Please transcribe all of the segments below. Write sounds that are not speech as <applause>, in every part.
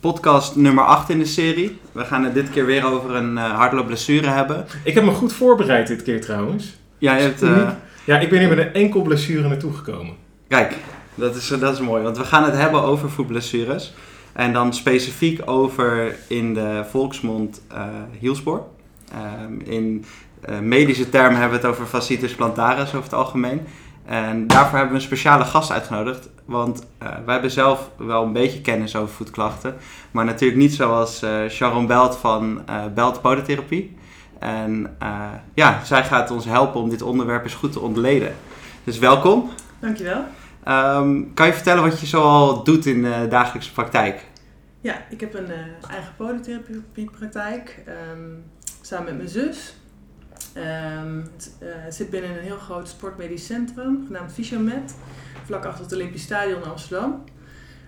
Podcast nummer 8 in de serie. We gaan het dit keer weer over een uh, hardloopblessure hebben. Ik heb me goed voorbereid dit keer trouwens. Ja, je hebt, uh... ja ik ben hier met een enkel blessure naartoe gekomen. Kijk, dat is, dat is mooi, want we gaan het hebben over voetblessures. En dan specifiek over in de volksmond uh, hielspoor. Um, in medische termen hebben we het over fasciitis plantaris over het algemeen. En daarvoor hebben we een speciale gast uitgenodigd. Want uh, wij hebben zelf wel een beetje kennis over voetklachten. Maar natuurlijk niet zoals uh, Sharon Belt van uh, Belt Podotherapie. En ja, zij gaat ons helpen om dit onderwerp eens goed te ontleden. Dus welkom. Dankjewel. Um, kan je vertellen wat je zoal doet in de dagelijkse praktijk? Ja, ik heb een eigen podotherapiepraktijk. Um, samen met mijn zus. Um, het uh, zit binnen een heel groot sportmedisch centrum, genaamd Fysiomed, vlak achter het Olympisch Stadion in Amsterdam.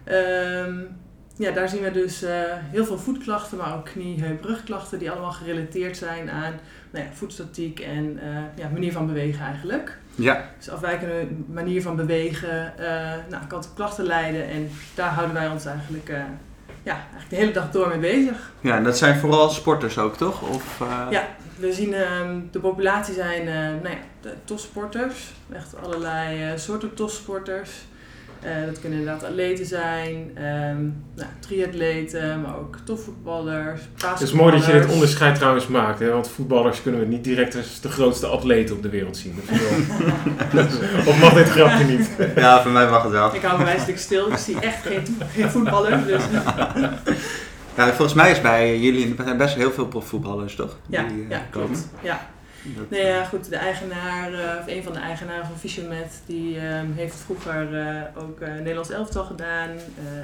Um, ja, daar zien we dus uh, heel veel voetklachten, maar ook knie, heup, rugklachten, die allemaal gerelateerd zijn aan nou ja, voetstatiek en uh, ja, manier van bewegen eigenlijk. Ja. Dus afwijkende manier van bewegen nou, kan tot klachten leiden en daar houden wij ons eigenlijk ja, eigenlijk de hele dag door mee bezig. Ja, en dat zijn vooral sporters ook, toch? Of, uh... Ja, we zien uh, de populatie zijn uh, nou ja, de topsporters. Echt allerlei soorten topsporters. Dat kunnen inderdaad atleten zijn, um, nou, triatleten, maar ook topvoetballers, Het is mooi dat je dit onderscheid trouwens maakt, hè? want voetballers kunnen we niet direct als de grootste atleten op de wereld zien. <laughs> <laughs> of mag dit grapje niet? Ja, voor mij mag het wel. Ik hou mij stuk stil, ik zie echt geen, geen voetballer. Dus. <laughs> Ja, volgens mij is bij jullie best heel veel profvoetballers, toch? Ja, Die, ja komen. klopt. Ja. Dat, nee, ja, goed, de eigenaar, of een van de eigenaren van Fishermet, die um, heeft vroeger uh, ook Nederlands elftal gedaan,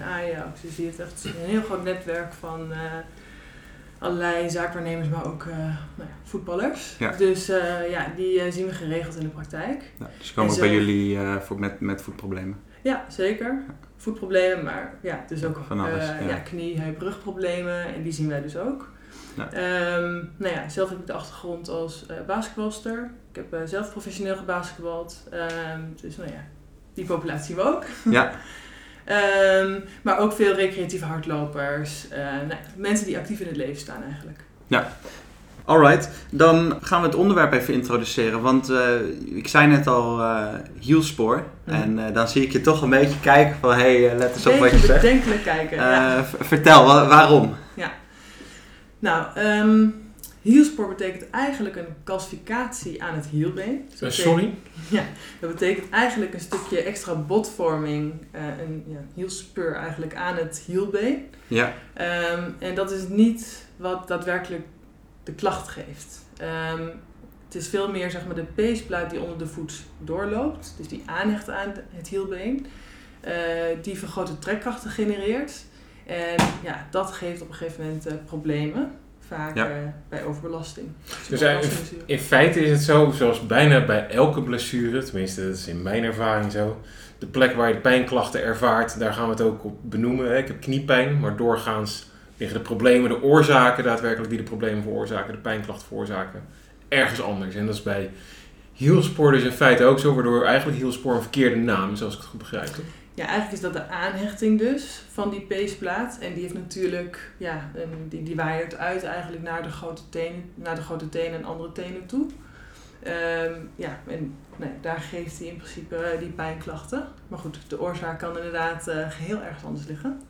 Ajax. Dus die heeft echt een heel groot netwerk van allerlei zaakwaarnemers, maar ook nou ja, voetballers. Ja. Dus ja, die zien we geregeld in de praktijk. Ja, dus komen ook bij jullie voor, met, met voetproblemen? Ja, zeker. Voetproblemen, maar ja, dus ook Van alles, ja. ja. knie, heup, rugproblemen en die zien wij dus ook. Um, nou ja, zelf heb ik de achtergrond als uh, basketbalster. Ik heb uh, zelf professioneel gebasketbald. Um, dus nou ja, die populatie we ook. Ja. um, <laughs> maar ook veel recreatieve hardlopers. Uh, nou, mensen die actief in het leven staan eigenlijk. Ja. Alright, dan gaan we het onderwerp even introduceren. Want uh, ik zei net al uh, hielspoor. Mm. En uh, dan zie ik je toch een beetje kijken van... Hé, hey, let eens op wat je zegt. bedenkelijk kijken, ja. Vertel, waarom? Ja. Nou, um, hielspoor betekent eigenlijk een calcificatie aan het hielbeen. Dus sorry? <laughs> Ja, dat betekent eigenlijk een stukje extra botvorming, uh, een ja, hielspur eigenlijk aan het hielbeen. Ja. Um, en dat is niet wat daadwerkelijk de klacht geeft. Um, het is veel meer zeg maar, de peesplaat die onder de voet doorloopt, dus die aanhecht aan het hielbeen, uh, die vergrote trekkrachten genereert. En ja, dat geeft op een gegeven moment uh, problemen. Vaak ja. uh, bij overbelasting. Dus in, in, feite is het zo, zoals bijna bij elke blessure, tenminste dat is in mijn ervaring zo. De plek waar je de pijnklachten ervaart, daar gaan we het ook op benoemen. Ik heb kniepijn, maar doorgaans liggen de problemen, de oorzaken daadwerkelijk die de problemen veroorzaken, de pijnklachten veroorzaken, ergens anders. En dat is bij hielspoor dus in feite ook zo, waardoor eigenlijk hielspoor een verkeerde naam is, als ik het goed begrijp. Toch? Ja, eigenlijk is dat de aanhechting dus van die peesplaat. En die heeft natuurlijk, ja, een, die, die waaiert uit eigenlijk naar de grote tenen, naar de grote tenen en andere tenen toe. Um, ja, en nee, daar geeft hij in principe uh, die pijnklachten. Maar goed, de oorzaak kan inderdaad uh, heel erg anders liggen.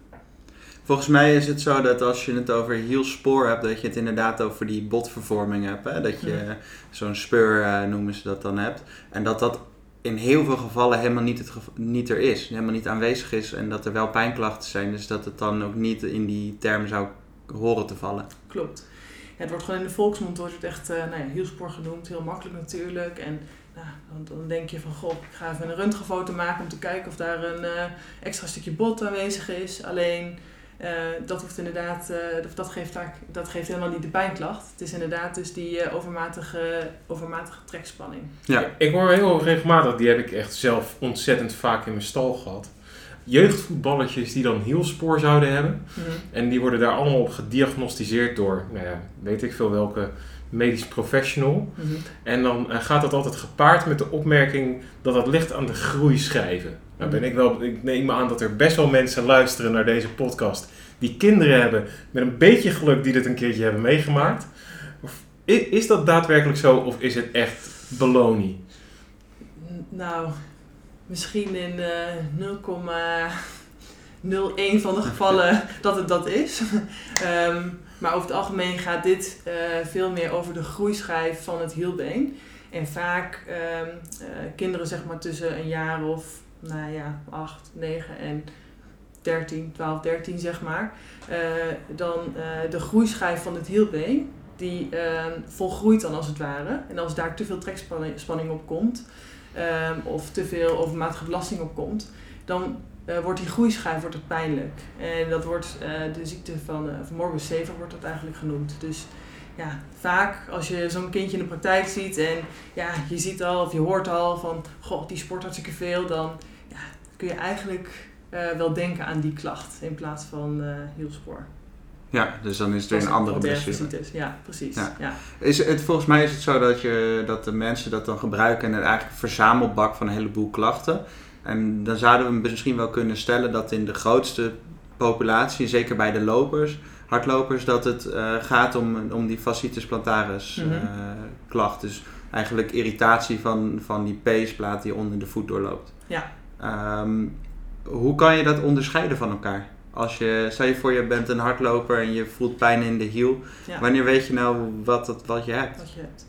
Volgens mij is het zo dat als je het over hielspoor hebt, dat je het inderdaad over die botvervorming hebt. Hè? Dat je ja. zo'n speur uh, noemen ze dat dan hebt. En dat dat in heel veel gevallen helemaal niet, het niet er is, helemaal niet aanwezig is en dat er wel pijnklachten zijn, dus dat het dan ook niet in die termen zou horen te vallen. Klopt. Het wordt gewoon in de volksmond wordt het echt uh, nou ja, genoemd, heel makkelijk natuurlijk. En nou, dan, denk je van, goh, ik ga even een röntgenfoto maken om te kijken of daar een uh, extra stukje bot aanwezig is. Alleen Eh, dat hoeft inderdaad, eh, of dat geeft, vaak, dat geeft helemaal niet de pijnklacht. Het is inderdaad dus die eh, overmatige, overmatige trekspanning. Ja. Ik hoor heel regelmatig, die heb ik echt zelf ontzettend vaak in mijn stal gehad. Jeugdvoetballetjes die dan hielspoor zouden hebben. En die worden daar allemaal op gediagnosticeerd door, nou ja, weet ik veel welke medisch professional. Mhm. En dan gaat dat altijd gepaard met de opmerking dat dat ligt aan de groeischijven. Nou ben ik wel, ik neem aan dat er best wel mensen luisteren naar deze podcast die kinderen hebben met een beetje geluk die dit een keertje hebben meegemaakt. Of, is dat daadwerkelijk zo of is het echt beloning? N- Nou, misschien in eh 0,01 van de <laughs> gevallen dat het dat is. Ehm, maar over het algemeen gaat dit eh, veel meer over de groeischijf van het hielbeen. En vaak ehm, eh, kinderen zeg maar tussen een jaar of, nou ja, 8, 9 en 13, 12, 13 zeg maar. eh, dan eh, de groeischijf van het hielbeen, die ehm, volgroeit dan als het ware. En als daar te veel trekspanning spanning op komt, ehm, of te veel overmatige belasting op komt, dan eh, wordt die groeischijf wordt het pijnlijk. En dat wordt de ziekte van, van morbus Sever wordt dat eigenlijk genoemd. Dus ja, vaak als je zo'n kindje in de praktijk ziet en ja, je ziet al of je hoort al van, goh, die sport hartstikke veel, dan ja, kun je eigenlijk eh, wel denken aan die klacht in plaats van eh hielspoor. Ja, dus dan is het weer een andere blessure. Ja, precies. Ja. Ja. Is het, volgens mij is het zo dat, je, dat de mensen dat dan gebruiken en het eigenlijk een verzamelbak van een heleboel klachten. En dan zouden we misschien wel kunnen stellen dat in de grootste populatie, zeker bij de lopers, hardlopers, dat het eh, gaat om, om die fasciitis plantaris Mhm. eh, klacht. Dus eigenlijk irritatie van, van die peesplaat die onder de voet doorloopt. Ja. Ehm, hoe kan je dat onderscheiden van elkaar? Als je, stel je voor je bent een hardloper en je voelt pijn in de hiel. Ja. Wanneer weet je nou wat, het, wat je hebt? wat je hebt.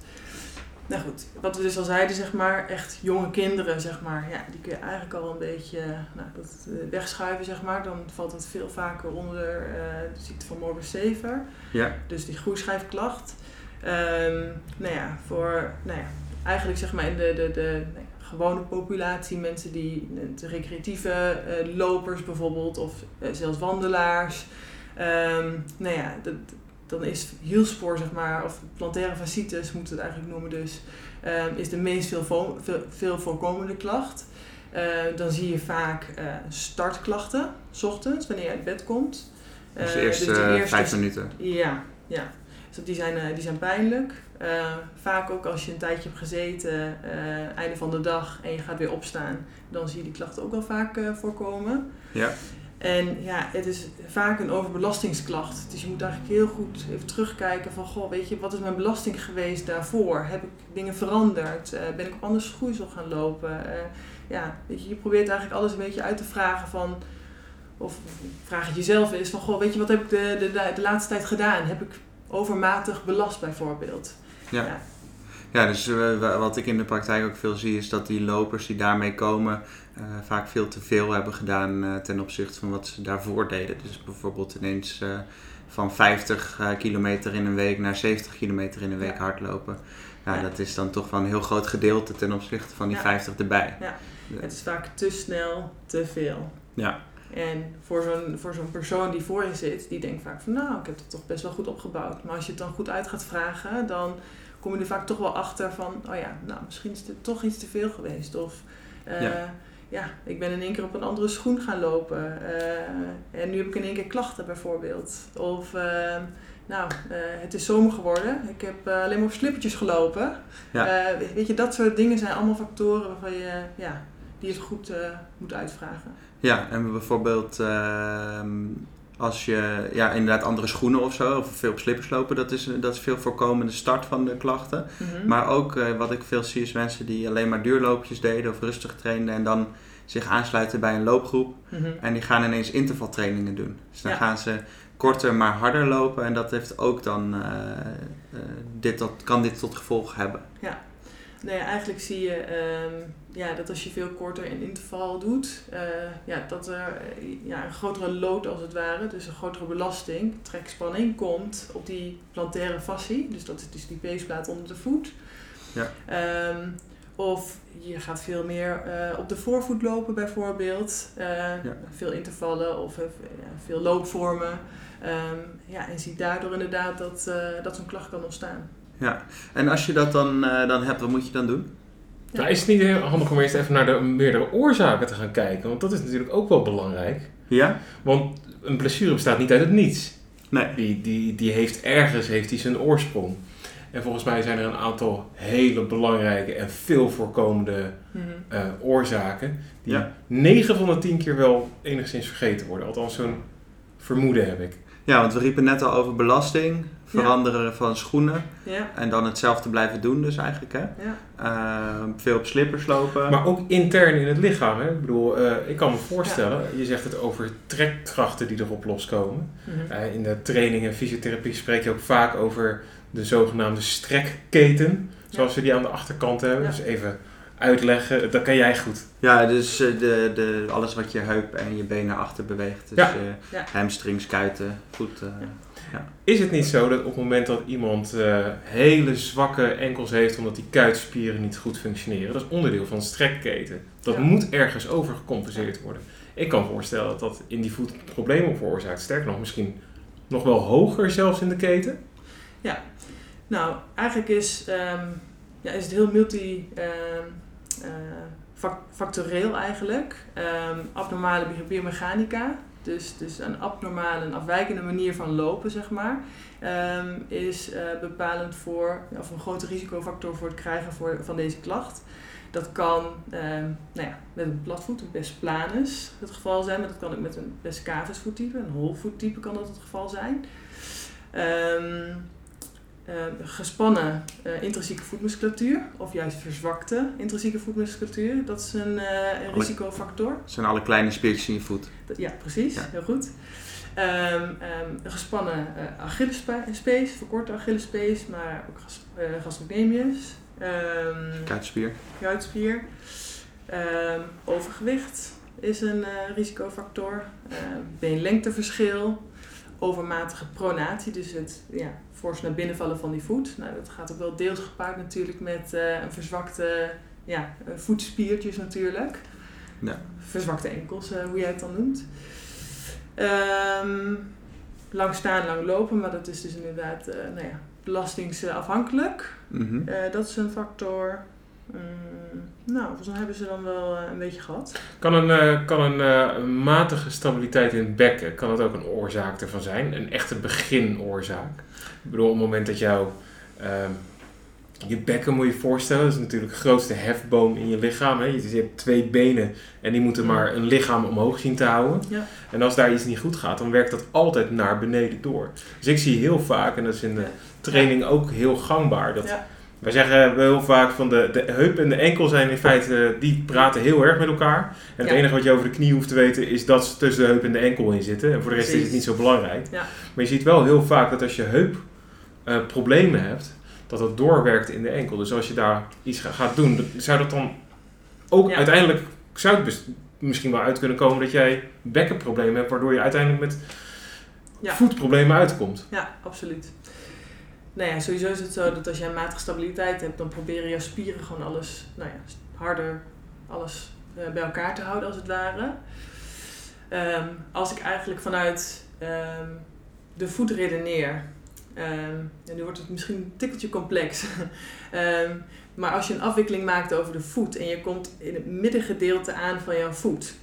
Nou goed, wat we dus al zeiden, zeg maar, echt jonge kinderen, zeg maar, ja, die kun je eigenlijk al een beetje nou, dat, eh, wegschuiven, zeg maar. Dan valt het veel vaker onder eh, de ziekte van morbus Sever, Ja, dus die groeischijfklacht. Ehm nou ja, voor, nou ja, eigenlijk zeg maar in de, de, de nou gewone populatie, mensen die, de recreatieve eh, lopers bijvoorbeeld, of zelfs wandelaars. Ehm, nou ja, dat, dan is hielspoor, zeg maar, of plantaire fasciitis moeten we het eigenlijk noemen dus, ehm, is de meest veel, vo- veel, veel voorkomende klacht. Eh, dan zie je vaak eh, startklachten, s ochtends, wanneer je uit bed komt. dus de Eh, eerste, de eerste vijf minuten. ja, ja. Dus die zijn, die zijn pijnlijk. Vaak ook als je een tijdje hebt gezeten, einde van de dag, en je gaat weer opstaan, dan zie je die klachten ook wel vaak voorkomen. Ja. En ja, het is vaak een overbelastingsklacht. Dus je moet eigenlijk heel goed even terugkijken van, goh, weet je, wat is mijn belasting geweest daarvoor? Heb ik dingen veranderd? Eh, ben ik op andere schoeisel gaan lopen? Eh, ja, weet je, je probeert eigenlijk alles een beetje uit te vragen van, of vraag het jezelf eens van, goh, weet je, wat heb ik de, de, de, de laatste tijd gedaan? Heb ik overmatig belast bijvoorbeeld? Ja. Ja. Ja, dus eh, wa- wat ik in de praktijk ook veel zie, is dat die lopers die daarmee komen, eh, vaak veel te veel hebben gedaan eh, ten opzichte van wat ze daarvoor deden. Dus bijvoorbeeld ineens eh, van 50 eh, kilometer in een week naar 70 kilometer in een week Ja. hardlopen. Ja, Ja. dat is dan toch wel een heel groot gedeelte ten opzichte van die Ja. 50 erbij. Ja. Het is vaak te snel, te veel. Ja. En voor zo'n, voor zo'n persoon die voor je zit, die denkt vaak van nou, ik heb het toch best wel goed opgebouwd. Maar als je het dan goed uit gaat vragen, dan kom je er vaak toch wel achter van, oh ja, nou misschien is het toch iets te veel geweest. Of Ja. Ja. ik ben in één keer op een andere schoen gaan lopen. eh, en nu heb ik in één keer klachten bijvoorbeeld. Of eh, nou, eh, het is zomer geworden. Ik heb alleen maar op slippertjes gelopen. Ja. Weet je, dat soort dingen zijn allemaal factoren waarvan je, ja, die je goed moet uitvragen. Ja, en bijvoorbeeld ehm, als je ja, inderdaad andere schoenen of zo, of veel op slippers lopen, dat is, dat is veel voorkomende start van de klachten. Mhm. Maar ook eh, wat ik veel zie is mensen die alleen maar duurloopjes deden of rustig trainden en dan zich aansluiten bij een loopgroep Mhm. en die gaan ineens intervaltrainingen doen. Dus dan Ja. gaan ze korter maar harder lopen en dat heeft ook dan, eh, eh, dit tot, kan dit tot gevolg hebben. Nee, eigenlijk zie je ehm, ja, dat als je veel korter in interval doet, eh, ja, dat er eh, ja, een grotere load als het ware, dus een grotere belasting, trekspanning, komt op die plantaire fascie. Dus dat is dus die peesplaat onder de voet. Ja. Ehm, Of je gaat veel meer eh, op de voorvoet lopen bijvoorbeeld. Veel intervallen of veel loopvormen. Ehm, ja, en ziet daardoor inderdaad dat, dat zo'n klacht kan ontstaan. Ja, en als je dat dan, eh, dan hebt, wat moet je dan doen? Ja. Nou, is het niet heel handig om eerst even naar de meerdere oorzaken te gaan kijken? Want dat is natuurlijk ook wel belangrijk. Ja? Want een blessure bestaat niet uit het niets. Nee. Die, die, die heeft ergens heeft die zijn oorsprong. En volgens mij zijn er een aantal hele belangrijke en veel voorkomende Mhm. eh, oorzaken. Die Ja. 9 van de 10 keer wel enigszins vergeten worden. Althans, zo'n vermoeden heb ik. Ja, want we riepen net al over belasting, veranderen van schoenen Ja, en dan hetzelfde blijven doen dus eigenlijk. Hè? ja. Eh, veel op slippers lopen. Maar ook intern in het lichaam. Hè? Ik bedoel, eh, ik kan me voorstellen, je zegt het over trekkrachten die erop loskomen. Mhm. Eh, in de training en fysiotherapie spreek je ook vaak over de zogenaamde strekketen. Zoals we die aan de achterkant hebben. Ja. Dus even uitleggen, dat kan jij goed. Ja, dus eh, de, de, alles wat je heup en je been naar achter beweegt. Dus Ja. eh, Ja. hamstrings, kuiten, voet. eh, Is het niet zo dat op het moment dat iemand eh, hele zwakke enkels heeft omdat die kuitspieren niet goed functioneren, dat is onderdeel van de strekketen. Dat Ja. moet ergens over gecompenseerd worden. Ik kan me voorstellen dat dat in die voet problemen veroorzaakt. Sterker nog, misschien nog wel hoger zelfs in de keten. Nou, eigenlijk is, ehm, ja, is het heel multi... ehm, eh, factoreel eigenlijk. Ehm, abnormale bi- biomechanica, dus, dus een abnormale, een afwijkende manier van lopen, zeg maar, ehm, is eh, bepalend voor, of een grote risicofactor voor het krijgen voor, van deze klacht. Dat kan ehm, nou ja, met een platvoet, een best planus het geval zijn, maar dat kan ook met een best cavus voettype, een holvoettype kan dat het geval zijn. Ehm, ehm, gespannen eh, intrinsieke voetmusculatuur of juist verzwakte intrinsieke voetmusculatuur, dat is een, eh, een Alle- risicofactor. Dat zijn alle kleine spiertjes in je voet. Dat- Ja, precies. Ja. Heel goed. Ehm, ehm, een gespannen uh, Achillespees, verkorte Achillespees, maar ook gas, eh, gastrocnemius, ehm Kuitspier. kuitspier. Overgewicht is een eh, risicofactor. Beenlengteverschil. Overmatige pronatie, dus het ja, fors naar binnen vallen van die voet. Nou, dat gaat ook wel deels gepaard natuurlijk met eh, een verzwakte ja, eh, voetspiertjes natuurlijk. Ja. Verzwakte enkels, eh, hoe jij het dan noemt. Ehm, lang staan, lang lopen, maar dat is dus inderdaad nou ja, belastingsafhankelijk. Mhm. Dat is een factor. Mm, nou, volgens mij hebben ze dan wel eh, een beetje gehad. Kan een, eh, kan een eh, matige stabiliteit in het bekken, kan dat ook een oorzaak ervan zijn? Een echte beginoorzaak? Ik bedoel, op het moment dat jouw ehm, je bekken moet je voorstellen, dat is natuurlijk de grootste hefboom in je lichaam. Hè? Je, je hebt twee benen en die moeten maar een lichaam omhoog zien te houden. Ja. En als daar iets niet goed gaat, dan werkt dat altijd naar beneden door. Dus ik zie heel vaak, en dat is in de training ook heel gangbaar, dat Ja. Wij zeggen wel heel vaak van de, de heup en de enkel zijn in feite, die praten heel erg met elkaar. En het Ja. enige wat je over de knie hoeft te weten is dat ze tussen de heup en de enkel in zitten. En voor de rest is het niet zo belangrijk. Ja. Maar je ziet wel heel vaak dat als je heup eh, problemen hebt, dat dat doorwerkt in de enkel. Dus als je daar iets ga- gaat doen, zou dat dan ook Ja. uiteindelijk, zou het misschien wel uit kunnen komen dat jij bekkenproblemen hebt, waardoor je uiteindelijk met voetproblemen uitkomt. Ja, absoluut. Nou ja, sowieso is het zo dat als jij matige stabiliteit hebt, dan proberen jouw spieren gewoon alles, nou ja, harder, alles eh, bij elkaar te houden als het ware. Ehm, als ik eigenlijk vanuit ehm, de voet redeneer, ehm, en nu wordt het misschien een tikkeltje complex, <laughs> maar als je een afwikkeling maakt over de voet en je komt in het middengedeelte aan van jouw voet,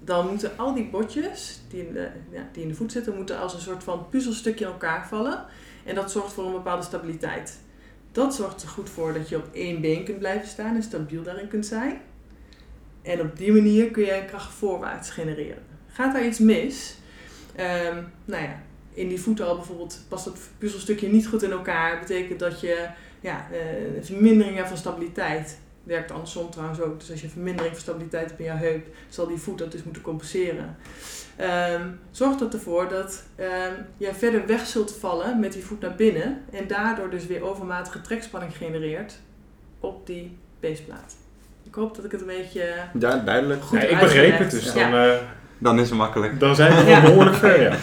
dan moeten al die botjes die in, de, ja, die in de voet zitten, moeten als een soort van puzzelstukje in elkaar vallen. En dat zorgt voor een bepaalde stabiliteit. Dat zorgt er goed voor dat je op één been kunt blijven staan en stabiel daarin kunt zijn. En op die manier kun je kracht voorwaarts genereren. Gaat daar iets mis? Ehm, nou ja, in die voeten al bijvoorbeeld past dat puzzelstukje niet goed in elkaar. betekent dat je ja, eh, een vermindering hebt van stabiliteit. Werkt andersom trouwens ook. Dus als je een vermindering van stabiliteit hebt in jouw heup, zal die voet dat dus moeten compenseren. Ehm, zorgt dat ervoor dat ehm, je verder weg zult vallen met die voet naar binnen. En daardoor dus weer overmatige trekspanning genereert op die baseplaat. Ik hoop dat ik het een beetje... Ja, duidelijk. Goed Ja, ik begreep het, dus Ja. dan, eh, Dan is het makkelijk. Dan zijn we <laughs> Ja. behoorlijk ver, ja.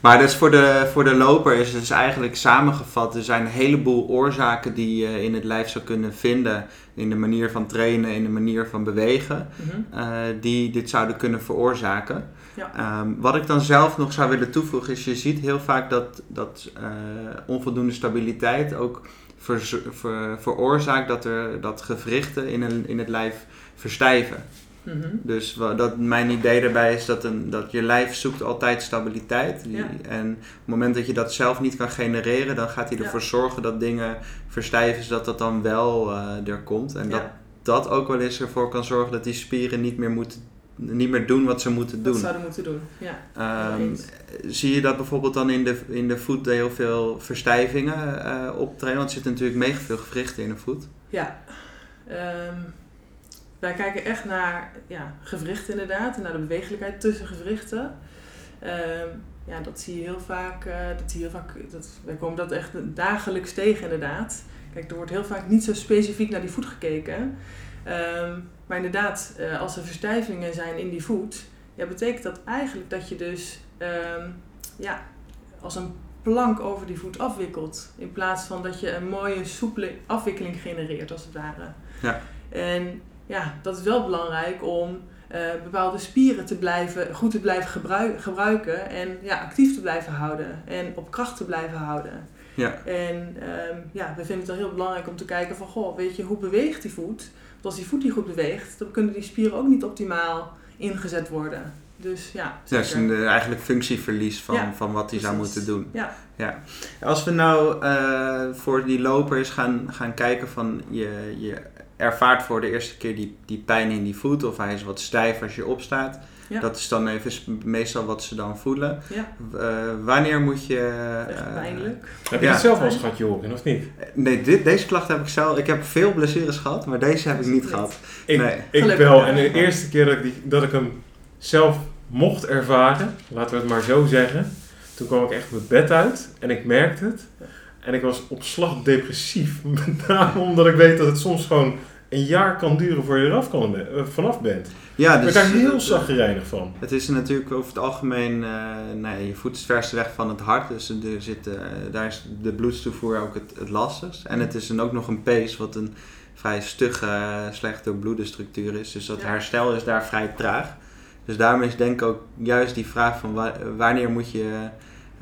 Maar dus voor de, voor de loper is het dus eigenlijk samengevat. Er zijn een heleboel oorzaken die je in het lijf zou kunnen vinden. In de manier van trainen, in de manier van bewegen. Mhm. eh, die dit zouden kunnen veroorzaken. Ja. Ehm, wat ik dan zelf nog zou willen toevoegen is, je ziet heel vaak dat, dat eh, onvoldoende stabiliteit ook ver- veroorzaakt dat, er, dat gewrichten in, een, in het lijf verstijven. Mhm. Dus dat mijn idee daarbij is dat, een, dat je lijf zoekt altijd stabiliteit. Die- Ja. En op het moment dat je dat zelf niet kan genereren, dan gaat hij Ja. ervoor zorgen dat dingen verstijven, zodat dat dan wel eh, er komt. En dat dat ook wel eens ervoor kan zorgen dat die spieren niet meer, moeten, niet meer doen wat ze moeten doen. zouden moeten doen. Ja. Ehm, zie je dat bijvoorbeeld dan in de, in de voet heel veel verstijvingen eh optreden? Want er zitten natuurlijk mega veel gewrichten in de voet. Ja. Ehm, wij kijken echt naar ja, gewrichten inderdaad. En naar de bewegelijkheid tussen gewrichten. Ehm, ja, dat zie je heel vaak. eh, dat zie je heel vaak dat, wij komen dat echt dagelijks tegen inderdaad. Kijk, er wordt heel vaak niet zo specifiek naar die voet gekeken. Ehm, maar inderdaad, eh, als er verstijvingen zijn in die voet, ja, betekent dat eigenlijk dat je dus ehm, ja, als een plank over die voet afwikkelt. In plaats van dat je een mooie, soepele afwikkeling genereert, als het ware. Ja. En ja, dat is wel belangrijk om eh, bepaalde spieren te blijven, goed te blijven gebrui- gebruiken. En ja, actief te blijven houden. En op kracht te blijven houden. Ja. En ehm, ja, we vinden het dan heel belangrijk om te kijken van, goh, weet je, hoe beweegt die voet? Want als die voet niet goed beweegt, dan kunnen die spieren ook niet optimaal ingezet worden. Dus ja, Dat is zeker. een, eigenlijk functieverlies van, Ja, van wat hij zou moeten doen. Ja. ja. Als we nou eh, voor die lopers gaan, gaan kijken van je, je ervaart voor de eerste keer die, die pijn in die voet of hij is wat stijf als je opstaat. Ja. Dat is dan even meestal wat ze dan voelen. Ja, Eh, wanneer moet je... echt eh, pijnlijk. Heb je Ja. het zelf wel eens gehad, Joren, of niet? Nee, dit, deze klacht heb ik zelf. Ik heb veel blessures gehad, maar deze heb ik niet gehad. Ik, Nee. ik wel. En de eerste keer dat ik, die, dat ik hem zelf mocht ervaren, laten we het maar zo zeggen, toen kwam ik echt mijn bed uit en ik merkte het. En ik was op slag depressief. <laughs> Met name omdat ik weet dat het soms gewoon een jaar kan duren voor je eraf kan, eh, vanaf bent. Ja, ik dus ben daar heel zagrijnig van. Het is natuurlijk over het algemeen, eh nee, je voet is het verste weg van het hart, dus er zit, eh, daar is de bloedstoevoer ook het, het lastigst. En het is dan ook nog een pees, wat een vrij stugge, eh, slecht doorbloede structuur is, dus dat Ja. herstel is daar vrij traag. Dus daarom is denk ik ook juist die vraag van wa- wanneer moet je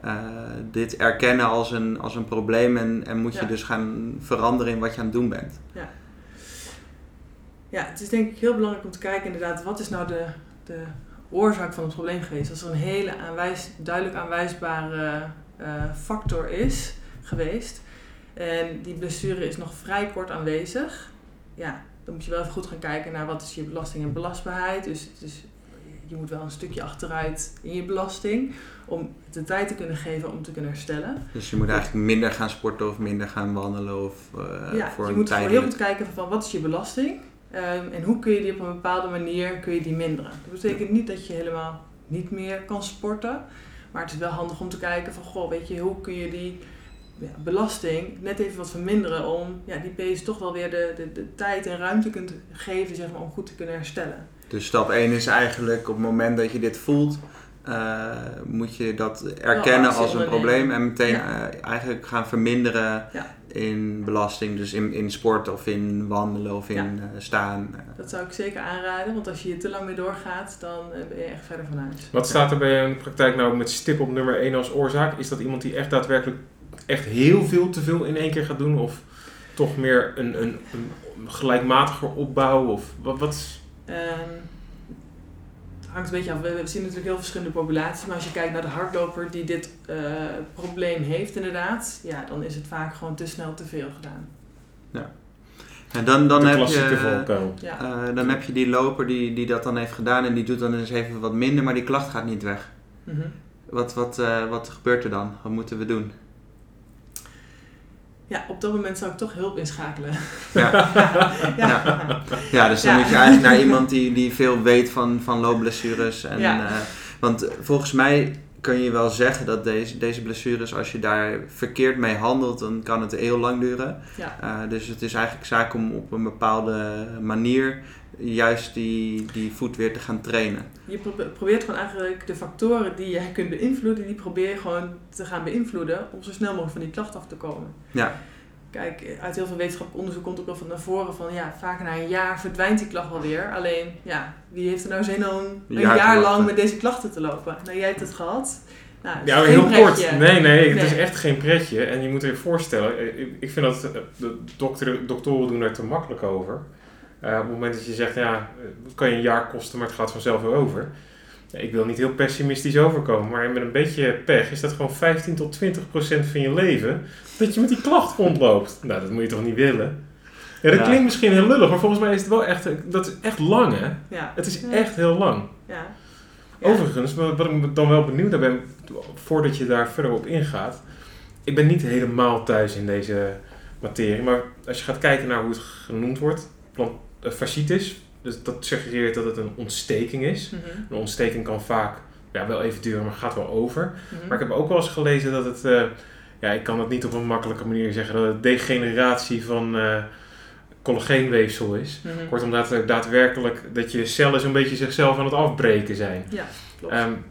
eh, dit erkennen als een, als een probleem en, en moet je Ja. dus gaan veranderen in wat je aan het doen bent. Ja, het is denk ik heel belangrijk om te kijken inderdaad, wat is nou de, de oorzaak van het probleem geweest? Als er een hele aanwijs, duidelijk aanwijsbare eh, factor is geweest en die blessure is nog vrij kort aanwezig, ja, dan moet je wel even goed gaan kijken naar wat is je belasting en belastbaarheid. Dus, dus je moet wel een stukje achteruit in je belasting om de tijd te kunnen geven om te kunnen herstellen. Dus je moet eigenlijk minder gaan sporten of minder gaan wandelen of eh, ja, voor je een moet heel goed kijken van wat is je belasting ehm, en hoe kun je die op een bepaalde manier kun je die minderen. Dat betekent niet dat je helemaal niet meer kan sporten, maar het is wel handig om te kijken van goh, weet je, hoe kun je die ja, belasting net even wat verminderen om ja, die pees toch wel weer de, de, de tijd en ruimte kunt geven zeg maar, om goed te kunnen herstellen. Dus stap 1 is eigenlijk op het moment dat je dit voelt, eh, moet je dat erkennen als een probleem en meteen Ja. eh, eigenlijk gaan verminderen Ja. in belasting. Dus in, in sport of in wandelen of in Ja. eh, staan. Dat zou ik zeker aanraden, want als je hier te lang mee doorgaat, dan ben je echt verder van huis. Wat staat er bij jou in de praktijk nou met stip op nummer 1 als oorzaak? Is dat iemand die echt daadwerkelijk echt heel veel te veel in één keer gaat doen? Of toch meer een, een, een gelijkmatiger opbouw? Of wat? wat is- het hangt een beetje af. We, zien natuurlijk heel verschillende populaties. Maar als je kijkt naar de hardloper die dit eh, probleem heeft inderdaad. Ja, dan is het vaak gewoon te snel te veel gedaan. En dan, dan, de heb klassieke je. Ja, eh, dan heb je die loper die, die dat dan heeft gedaan en die doet dan eens even wat minder, maar die klacht gaat niet weg. Mhm. Wat, wat, eh, wat gebeurt er dan? Wat moeten we doen? Ja op dat moment zou ik toch hulp inschakelen. <laughs> Ja. ja. Ja, dus dan Ja. moet je eigenlijk naar iemand die, die veel weet van, van loopblessures. En, Ja. eh, want volgens mij kun je wel zeggen dat deze, deze blessures, als je daar verkeerd mee handelt, dan kan het heel lang duren. Ja. Uh, dus het is eigenlijk zaak om op een bepaalde manier juist die, die voet weer te gaan trainen. Je probeert gewoon eigenlijk de factoren die jij kunt beïnvloeden, die probeer je gewoon te gaan beïnvloeden om zo snel mogelijk van die klacht af te komen. Ja. Kijk, uit heel veel wetenschappelijk onderzoek komt ook wel van naar voren van ja, vaak na een jaar verdwijnt die klacht wel weer. Alleen, ja, wie heeft er nou zin om een jaar, jaar lang met deze klachten te lopen? Nou, jij hebt het gehad. Nou, ja, heel pretje. kort. Nee, nee, het is echt geen pretje. En je moet je voorstellen, ik, ik vind dat de dokter, doktoren doen er te makkelijk over. Uh, op het moment dat je zegt, ja, het kan je een jaar kosten, maar het gaat vanzelf weer over. ik wil niet heel pessimistisch overkomen, maar met een beetje pech is dat gewoon 15 tot 20 procent van je leven dat je met die klacht rondloopt. Nou, dat moet je toch niet willen? Ja, dat klinkt misschien heel lullig, maar volgens mij is het wel echt, dat is echt lang hè? Ja. Het is echt heel lang. Ja. Overigens, wat ik dan wel benieuwd naar ben, voordat je daar verder op ingaat. Ik ben niet helemaal thuis in deze materie, maar als je gaat kijken naar hoe het genoemd wordt, fasciitis, dus dat suggereert dat het een ontsteking is. Mhm. Een ontsteking kan vaak ja, wel even duren, maar gaat wel over. Mhm. Maar ik heb ook wel eens gelezen dat het, uh, ja, ik kan het niet op een makkelijke manier zeggen, dat het degeneratie van uh, collageenweefsel is. Mm -hmm. Kortom, dat daadwerkelijk dat je cellen zo'n beetje zichzelf aan het afbreken zijn. Ja, klopt. Um,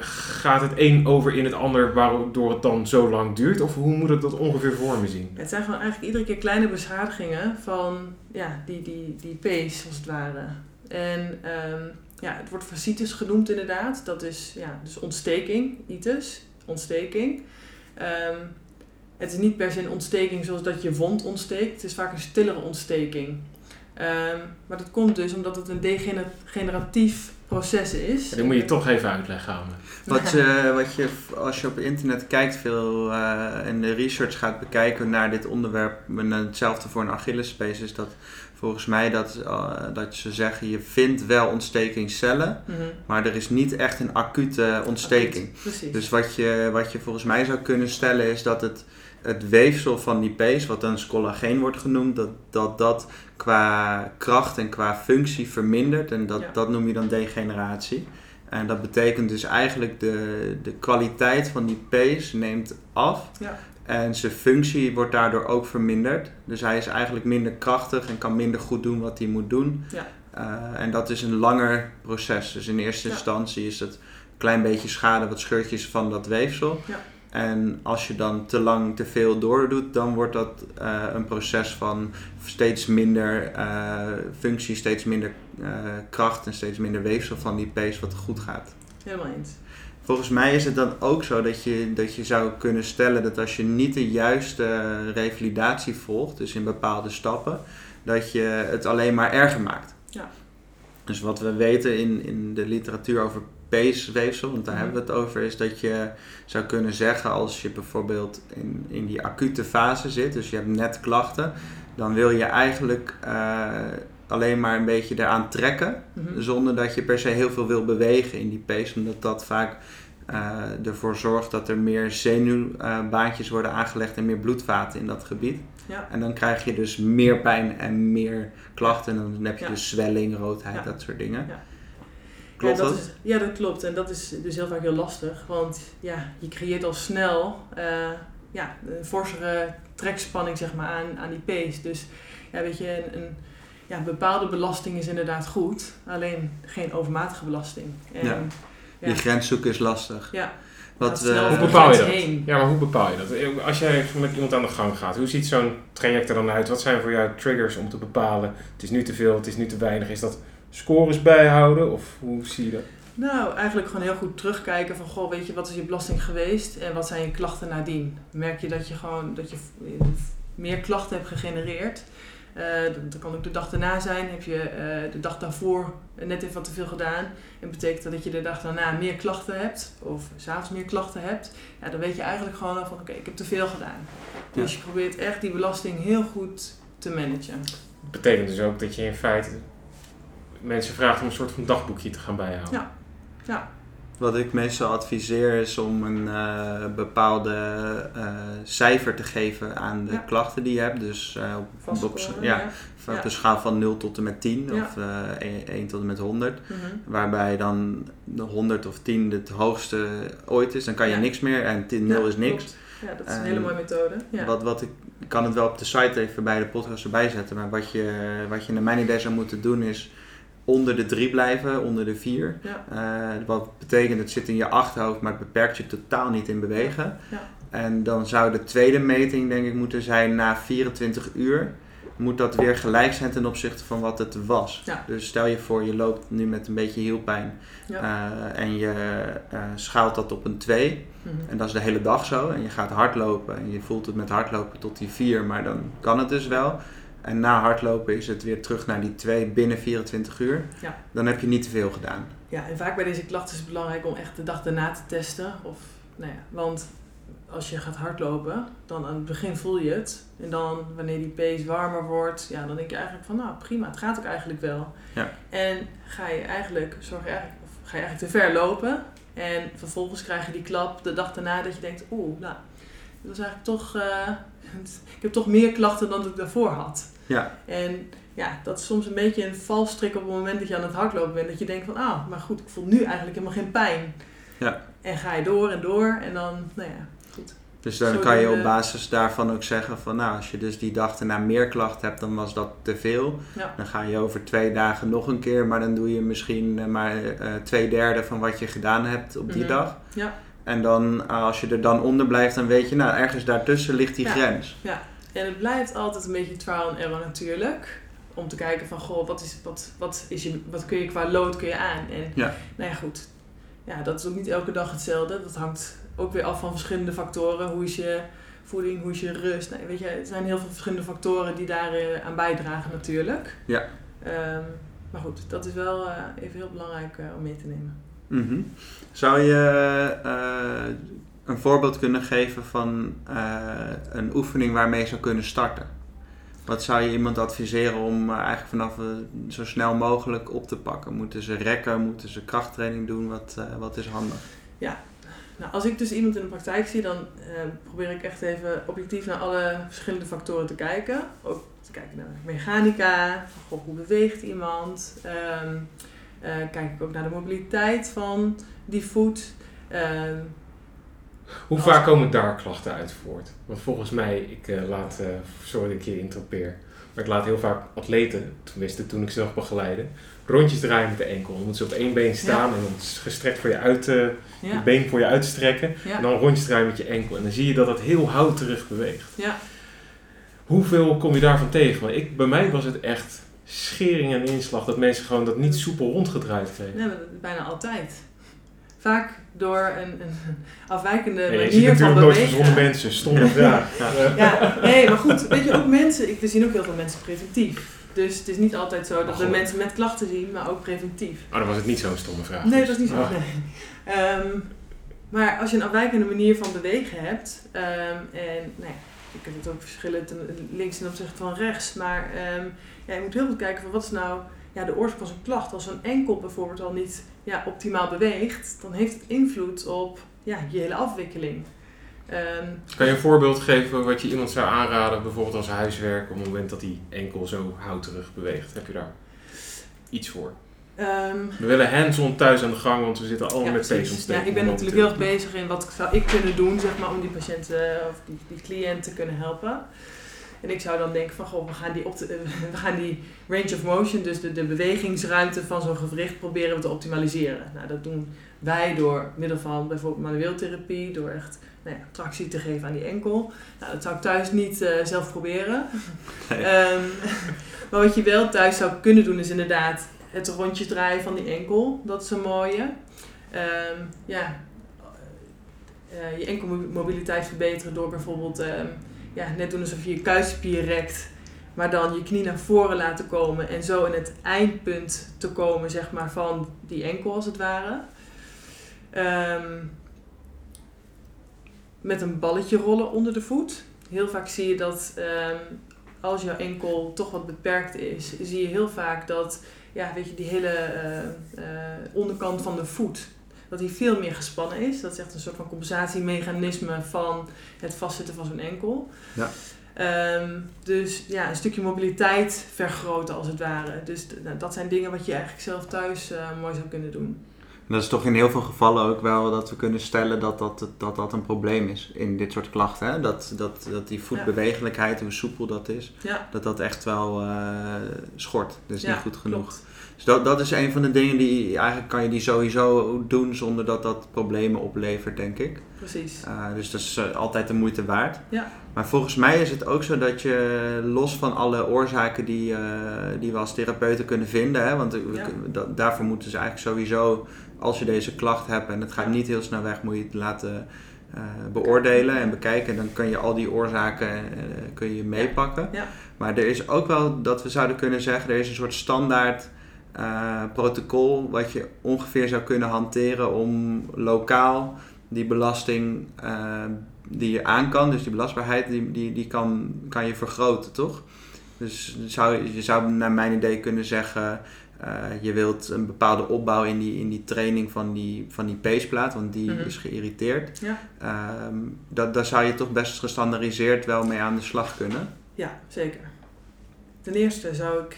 gaat het een over in het ander waardoor het dan zo lang duurt? Of hoe moet het dat ongeveer voor me zien? Het zijn gewoon eigenlijk iedere keer kleine beschadigingen van ja, die, die, die pees als het ware. En um, ja, het wordt fasciitis genoemd inderdaad. Dat is ja, dus ontsteking, itis, ontsteking. Um, het is niet per se een ontsteking zoals dat je wond ontsteekt. Het is vaak een stillere ontsteking. Um, maar dat komt dus omdat het een degeneratief proces is. Ja, die moet je toch even uitleggen aan me. Wat <laughs> je, wat je, als je op internet kijkt veel uh, en de research gaat bekijken naar dit onderwerp, en hetzelfde voor een Achillespees, is dat volgens mij dat, uh, dat ze zeggen je vindt wel ontstekingscellen, mm -hmm. maar er is niet echt een acute ontsteking. Precies. Dus wat je, wat je volgens mij zou kunnen stellen is dat het, het weefsel van die pees, wat dan collageen wordt genoemd, dat dat, dat qua kracht en qua functie vermindert. En dat, Ja. dat noem je dan degeneratie. En dat betekent dus eigenlijk de, de kwaliteit van die pees neemt af. Ja. En zijn functie wordt daardoor ook verminderd. Dus hij is eigenlijk minder krachtig en kan minder goed doen wat hij moet doen. Ja. Uh, en dat is een langer proces. Dus in eerste instantie is het een klein beetje schade, wat scheurtjes van dat weefsel. En als je dan te lang te veel doordoet, dan wordt dat uh, een proces van steeds minder uh, functie, steeds minder uh, kracht en steeds minder weefsel van die pees wat goed gaat. Helemaal eens. Volgens mij is het dan ook zo dat je, dat je zou kunnen stellen dat als je niet de juiste revalidatie volgt, dus in bepaalde stappen, dat je het alleen maar erger maakt. Ja. Dus wat we weten in, in de literatuur over peesweefsel, want daar Mhm. hebben we het over, is dat je zou kunnen zeggen als je bijvoorbeeld in, in die acute fase zit, dus je hebt net klachten, dan wil je eigenlijk uh, alleen maar een beetje eraan trekken, Mhm. zonder dat je per se heel veel wil bewegen in die pees, omdat dat vaak uh, ervoor zorgt dat er meer zenuwbaantjes worden aangelegd en meer bloedvaten in dat gebied. Ja. En dan krijg je dus meer pijn en meer klachten. En dan heb je Ja. dus zwelling, roodheid, Ja. dat soort dingen. Ja. Klopt ja, dat? dat? Is, ja, dat klopt. En dat is dus heel vaak heel lastig. Want ja, je creëert al snel uh, ja, een forsere trekspanning zeg maar, aan, aan die pees. Dus ja, weet je, een, een ja, bepaalde belasting is inderdaad goed. Alleen geen overmatige belasting. En, Ja. Die grens zoeken is lastig. Ja. Wat, uh, Hoe bepaal je dat? heen. Ja, maar hoe bepaal je dat? Als jij met iemand aan de gang gaat, hoe ziet zo'n traject er dan uit? Wat zijn voor jou triggers om te bepalen? Het is nu te veel, het is nu te weinig. Is dat scores bijhouden of hoe zie je dat? Nou, eigenlijk gewoon heel goed terugkijken van, goh, weet je, wat is je belasting geweest en wat zijn je klachten nadien? Merk je dat je gewoon, dat je meer klachten hebt gegenereerd? Uh, dat kan ook de dag daarna zijn. Heb je uh, de dag daarvoor net even wat te veel gedaan. En betekent dat dat je de dag daarna meer klachten hebt. Of s'avonds meer klachten hebt. Ja, dan weet je eigenlijk gewoon al van oké, okay, ik heb te veel gedaan. Dus ja. je probeert echt die belasting heel goed te managen. Dat betekent dus ook dat je in feite mensen vraagt om een soort van dagboekje te gaan bijhouden. Ja. ja. Wat ik meestal adviseer is om een uh, bepaalde uh, cijfer te geven aan de Ja. klachten die je hebt. Dus uh, op, op, ja, ja. op een schaal van 0 tot en met 10 Ja. of uh, 1 tot en met 100. Mhm. Waarbij dan de 100 of 10 het hoogste ooit is. Dan kan je Ja. niks meer en 10, 0 Ja, is niks. klopt. Ja, dat is een En hele mooie methode. Ja. Wat, wat ik, ik kan het wel op de site even bij de podcast erbij zetten. Maar wat je, wat je naar mijn idee zou moeten doen is onder de 3 blijven, onder de 4. Ja. Eh, wat betekent, het zit in je achterhoofd, maar het beperkt je totaal niet in bewegen. Ja. En dan zou de tweede meting denk ik moeten zijn na 24 uur. Moet dat weer gelijk zijn ten opzichte van wat het was. Ja. Dus stel je voor, je loopt nu met een beetje hielpijn eh, en je eh, schaalt dat op een 2. Mhm. En dat is de hele dag zo. En je gaat hardlopen en je voelt het met hardlopen tot die 4, maar dan kan het dus wel. En na hardlopen is het weer terug naar die 2 binnen 24 uur. Ja. Dan heb je niet te veel gedaan. Ja, en vaak bij deze klachten is het belangrijk om echt de dag daarna te testen. Of, nou ja, want als je gaat hardlopen, dan aan het begin voel je het. En dan wanneer die pace warmer wordt, ja, dan denk je eigenlijk van nou prima, het gaat ook eigenlijk wel. Ja. En ga je eigenlijk, zorg je eigenlijk, of ga je eigenlijk te ver lopen. En vervolgens krijg je die klap de dag daarna dat je denkt, oeh, nou, dat was eigenlijk toch, eh, <laughs> ik heb toch meer klachten dan ik daarvoor had. Ja. En ja, dat is soms een beetje een valstrik op het moment dat je aan het hardlopen bent. Dat je denkt van, ah, maar goed, ik voel nu eigenlijk helemaal geen pijn. Ja. En ga je door en door en dan, nou ja, goed. Dus dan Zo kan je op basis daarvan ook zeggen van nou, als je dus die dag erna meer klachten hebt, dan was dat te veel. Ja. Dan ga je over twee dagen nog een keer, maar dan doe je misschien eh, maar eh, twee derde van wat je gedaan hebt op die Mhm. dag. Ja. En dan, eh, als je er dan onder blijft, dan weet je, nou, ergens daartussen ligt die Ja. grens. En het blijft altijd een beetje trial and error natuurlijk. Om te kijken van, goh, wat, is, wat, wat, is je, wat kun je qua lood kun je aan? En Ja. nou ja, goed. Ja, dat is ook niet elke dag hetzelfde. Dat hangt ook weer af van verschillende factoren. Hoe is je voeding, hoe is je rust? Nou, weet je, er zijn heel veel verschillende factoren die daar eh, aan bijdragen natuurlijk. Ja. Ehm, maar goed, dat is wel eh, even heel belangrijk eh, om mee te nemen. Mhm. Zou je een voorbeeld kunnen geven van eh, een oefening waarmee je zou kunnen starten? Wat zou je iemand adviseren om eh, eigenlijk vanaf eh, zo snel mogelijk op te pakken? Moeten ze rekken? Moeten ze krachttraining doen? Wat, wat is handig? Nou, als ik dus iemand in de praktijk zie, dan probeer ik echt even objectief naar alle verschillende factoren te kijken. Ook te kijken naar mechanica, hoe beweegt iemand. Ehm, eh, kijk ik ook naar de mobiliteit van die voet. Ehm, Hoe Als- vaak komen daar klachten uit voort? Want volgens mij, ik eh, laat, eh sorry dat ik je interpeer, maar ik laat heel vaak atleten, tenminste toen ik ze nog begeleide, rondjes draaien met de enkel. Dan moeten ze op één been staan en dan gestrekt voor je uit, eh, je been voor je uitstrekken. ja, En dan rondjes draaien met je enkel. En dan zie je dat het heel houterig beweegt. ja. Hoeveel kom je daarvan tegen? Want ik, bij mij was het echt schering en inslag dat mensen gewoon dat niet soepel rondgedraaid kregen. Nee, dat bijna altijd. Vaak door een, een afwijkende Nee, je manier ziet van natuurlijk nooit bewegen. mensen, stomme vraag. <laughs> Ja. Ja, nee, maar goed, weet je, ook mensen, ik, we zien ook heel veel mensen preventief. Dus het is niet altijd zo dat we Oh. mensen met klachten zien, maar ook preventief. Oh, dan was het niet zo'n stomme vraag. Nee, dat is niet zo. Ah. Nee. Ehm, maar als je een afwijkende manier van bewegen hebt, ehm, en nou ja, je kunt het ook verschillen ten, links ten opzichte van rechts, maar ehm, ja, je moet heel goed kijken van wat is nou ja, de oorsprong van zo'n klacht. Als zo'n enkel bijvoorbeeld al niet ja, optimaal beweegt, dan heeft het invloed op ja, je hele afwikkeling. Ehm, Kan je een voorbeeld geven wat je iemand zou aanraden, bijvoorbeeld als huiswerk, op het moment dat die enkel zo houterig beweegt? Heb je daar iets voor? ehm, We willen hands-on thuis aan de gang, want we zitten allemaal Ja, met peesontsteking. Ja, ik ben natuurlijk heel erg bezig in wat zou ik kunnen doen zeg maar, om die patiënten of die, die cliënt te kunnen helpen. En ik zou dan denken van, goh, we gaan die, op we gaan die range of motion, dus de, de bewegingsruimte van zo'n gewricht, proberen we te optimaliseren. Nou, dat doen wij door middel van bijvoorbeeld manueeltherapie, door echt nou ja, tractie te geven aan die enkel. Nou, dat zou ik thuis niet eh, zelf proberen. Nee. Ehm, <laughs> maar wat je wel thuis zou kunnen doen is inderdaad het rondjes draaien van die enkel. Dat is een mooie. Ehm, ja, eh, je enkelmobiliteit verbeteren door bijvoorbeeld ehm, ja, net doen alsof je je kuitspier rekt. Maar dan je knie naar voren laten komen en zo in het eindpunt te komen zeg maar, van die enkel als het ware. Ehm, met een balletje rollen onder de voet. Heel vaak zie je dat ehm, als jouw enkel toch wat beperkt is, zie je heel vaak dat ja, weet je, die hele eh, eh, onderkant van de voet, dat hij veel meer gespannen is. Dat is echt een soort van compensatiemechanisme van het vastzitten van zo'n enkel. Ja. Ehm, dus ja, een stukje mobiliteit vergroten als het ware. Dus nou, dat zijn dingen wat je eigenlijk zelf thuis eh, mooi zou kunnen doen. En dat is toch in heel veel gevallen ook wel dat we kunnen stellen dat dat, dat, dat een probleem is in dit soort klachten. Hè? Dat, dat, dat die voetbewegelijkheid, hoe soepel dat is, Ja, dat dat echt wel eh, schort. Dus ja, niet goed genoeg. klopt. Dus dat, dat is een van de dingen die eigenlijk kan je die sowieso doen zonder dat dat problemen oplevert, denk ik. Precies. Uh, dus dat is uh, altijd de moeite waard. Ja. Maar volgens mij is het ook zo dat je los van alle oorzaken die, uh, die we als therapeuten kunnen vinden, hè, want Ja. daarvoor moeten ze eigenlijk sowieso, als je deze klacht hebt en het gaat niet heel snel weg, moet je het laten uh, beoordelen en bekijken. Dan kun je al die oorzaken kun je meepakken. Ja. Maar er is ook wel dat we zouden kunnen zeggen, er is een soort standaard uh, protocol wat je ongeveer zou kunnen hanteren om lokaal die belasting uh, die je aan kan, dus die belastbaarheid, die, die, die kan, kan je vergroten, toch? Dus zou, je zou naar mijn idee kunnen zeggen, uh, je wilt een bepaalde opbouw in die, in die training van die, van die peesplaat, want die Mhm. is geïrriteerd. Ja. Um, dat, daar zou je toch best gestandaardiseerd wel mee aan de slag kunnen. Ja, zeker. Ten eerste zou ik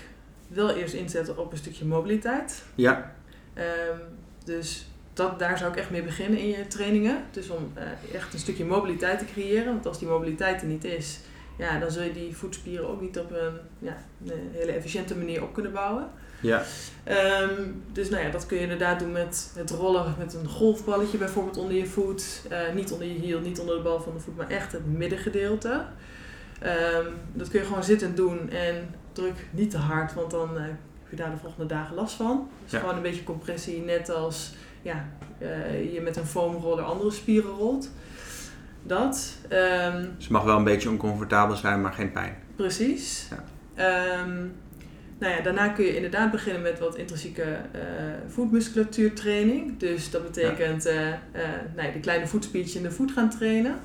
wel eerst inzetten op een stukje mobiliteit. Ja, Ehm, dus dat, daar zou ik echt mee beginnen in je trainingen. Dus om eh, echt een stukje mobiliteit te creëren. Want als die mobiliteit er niet is, ja, dan zul je die voetspieren ook niet op een, ja, een hele efficiënte manier op kunnen bouwen. ja, Ehm, dus nou ja, dat kun je inderdaad doen met het rollen met een golfballetje bijvoorbeeld onder je voet. Eh, niet onder je hiel, niet onder de bal van de voet, maar echt het middengedeelte. Ehm, dat kun je gewoon zittend doen en druk niet te hard, want dan eh, heb je daar de volgende dagen last van. Dus Ja. gewoon een beetje compressie, net als ja, eh, je met een foamroller andere spieren rolt. Dat. Ehm, dus het mag wel een beetje oncomfortabel zijn, maar geen pijn. Precies. Ja. Ehm, nou ja, daarna kun je inderdaad beginnen met wat intrinsieke eh voetmusculatuurtraining. Dus dat betekent eh eh, nou ja, de kleine voetspiertjes in de voet gaan trainen.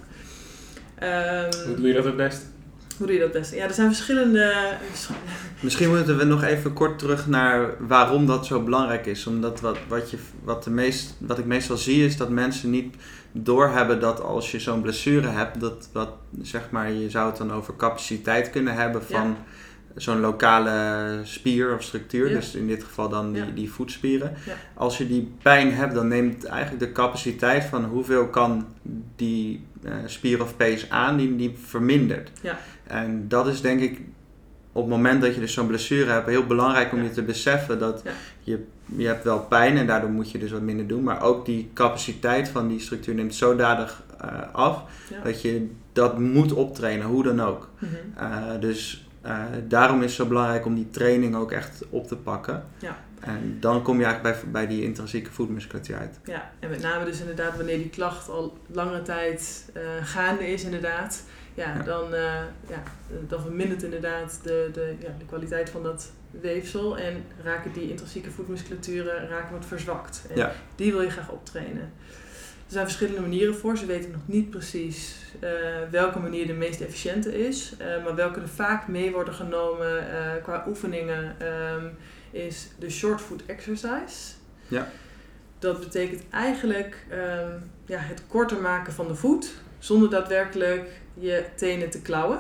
Ehm, Hoe doe je dat het best? Hoe doe je dat best? Ja, er zijn verschillende... Misschien moeten we nog even kort terug naar waarom dat zo belangrijk is. Omdat wat, wat, je, wat, de meest, wat ik meestal zie is dat mensen niet doorhebben dat als je zo'n blessure hebt, dat wat, zeg maar, je zou het dan over capaciteit kunnen hebben van Ja. zo'n lokale spier of structuur. Ja. Dus in dit geval dan die, Ja. die voetspieren. Ja. Als je die pijn hebt, dan neemt eigenlijk de capaciteit van hoeveel kan die eh, spier of pees aan, die, die vermindert. En dat is denk ik op het moment dat je dus zo'n blessure hebt, heel belangrijk om Ja. je te beseffen dat Ja. je, je hebt wel pijn en daardoor moet je dus wat minder doen. Maar ook die capaciteit van die structuur neemt zodanig eh, af Ja. dat je dat moet optrainen, hoe dan ook. Mhm. Eh, dus eh, daarom is het zo belangrijk om die training ook echt op te pakken. En dan kom je eigenlijk bij, bij die intrinsieke voetmusculatuur uit. Ja, en met name dus inderdaad wanneer die klacht al langere tijd eh, gaande is inderdaad. Ja, Ja. Dan, eh, ja, dan vermindert inderdaad de, de, ja, de kwaliteit van dat weefsel. En raken die intrinsieke voetmusculaturen raken wat verzwakt. En Ja. die wil je graag optrainen. Er zijn verschillende manieren voor. Ze weten nog niet precies eh, welke manier de meest efficiënte is. maar welke er vaak mee worden genomen qua oefeningen ehm, is de short foot exercise. Ja. Dat betekent eigenlijk ehm, ja, het korter maken van de voet zonder daadwerkelijk je tenen te klauwen.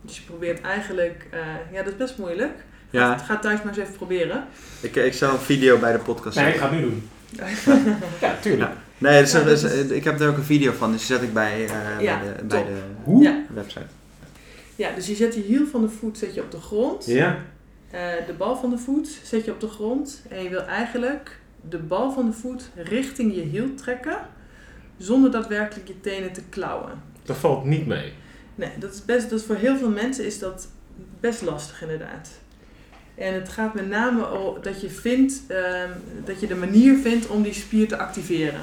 Dus je probeert eigenlijk, eh, ja dat is best moeilijk. Ja. Ga, ga thuis maar eens even proberen. Ik, ik zal een video bij de podcast Nee, ik zetten. ga het nu doen. <laughs> Ja, tuurlijk. Ja. Nee, dus, Ja, dus, ik heb er ook een video van, dus die zet ik bij, eh, Ja, bij, de, bij de website. ja, dus je zet je hiel van de voet zet je op de grond. Ja. Eh, de bal van de voet zet je op de grond. En je wil eigenlijk de bal van de voet richting je hiel trekken. Zonder daadwerkelijk je tenen te klauwen. Dat valt niet mee. Nee, dat is best, dat voor heel veel mensen is dat best lastig inderdaad. En het gaat met name om dat je vindt, ehm, dat je de manier vindt om die spier te activeren.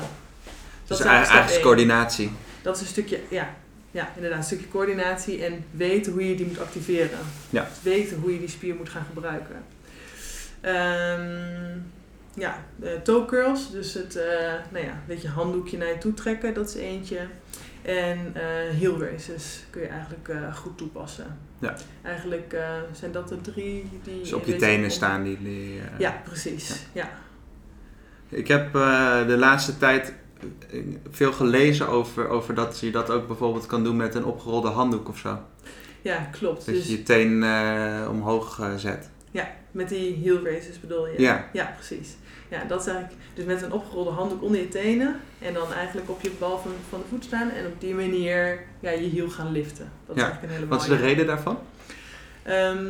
Dus is eigenlijk, coördinatie. Dat is een stukje, ja, ja, inderdaad, een stukje coördinatie en weten hoe je die moet activeren. Ja. Dus weten hoe je die spier moet gaan gebruiken. Ehm, ja, eh, toe curls, dus het, eh nou ja, weet je, handdoekje naar je toe trekken, dat is eentje. En eh heel races kun je eigenlijk goed toepassen. Ja. Eigenlijk zijn dat de drie die... Dus op je tenen staan die... die Ja, precies. Ja. Ik heb de laatste tijd veel gelezen over, over dat je dat ook bijvoorbeeld kan doen met een opgerolde handdoek of zo. Ja, klopt. Dat Dus je je teen eh, omhoog eh, zet. met die heel races bedoel je? Ja. Ja, precies. Ja, dat is eigenlijk dus met een opgerolde handdoek onder je tenen en dan eigenlijk op je bal van, van de voet staan en op die manier ja, je hiel gaan liften. Dat is Ja. eigenlijk een hele Wat is de reden daarvan? Ehm,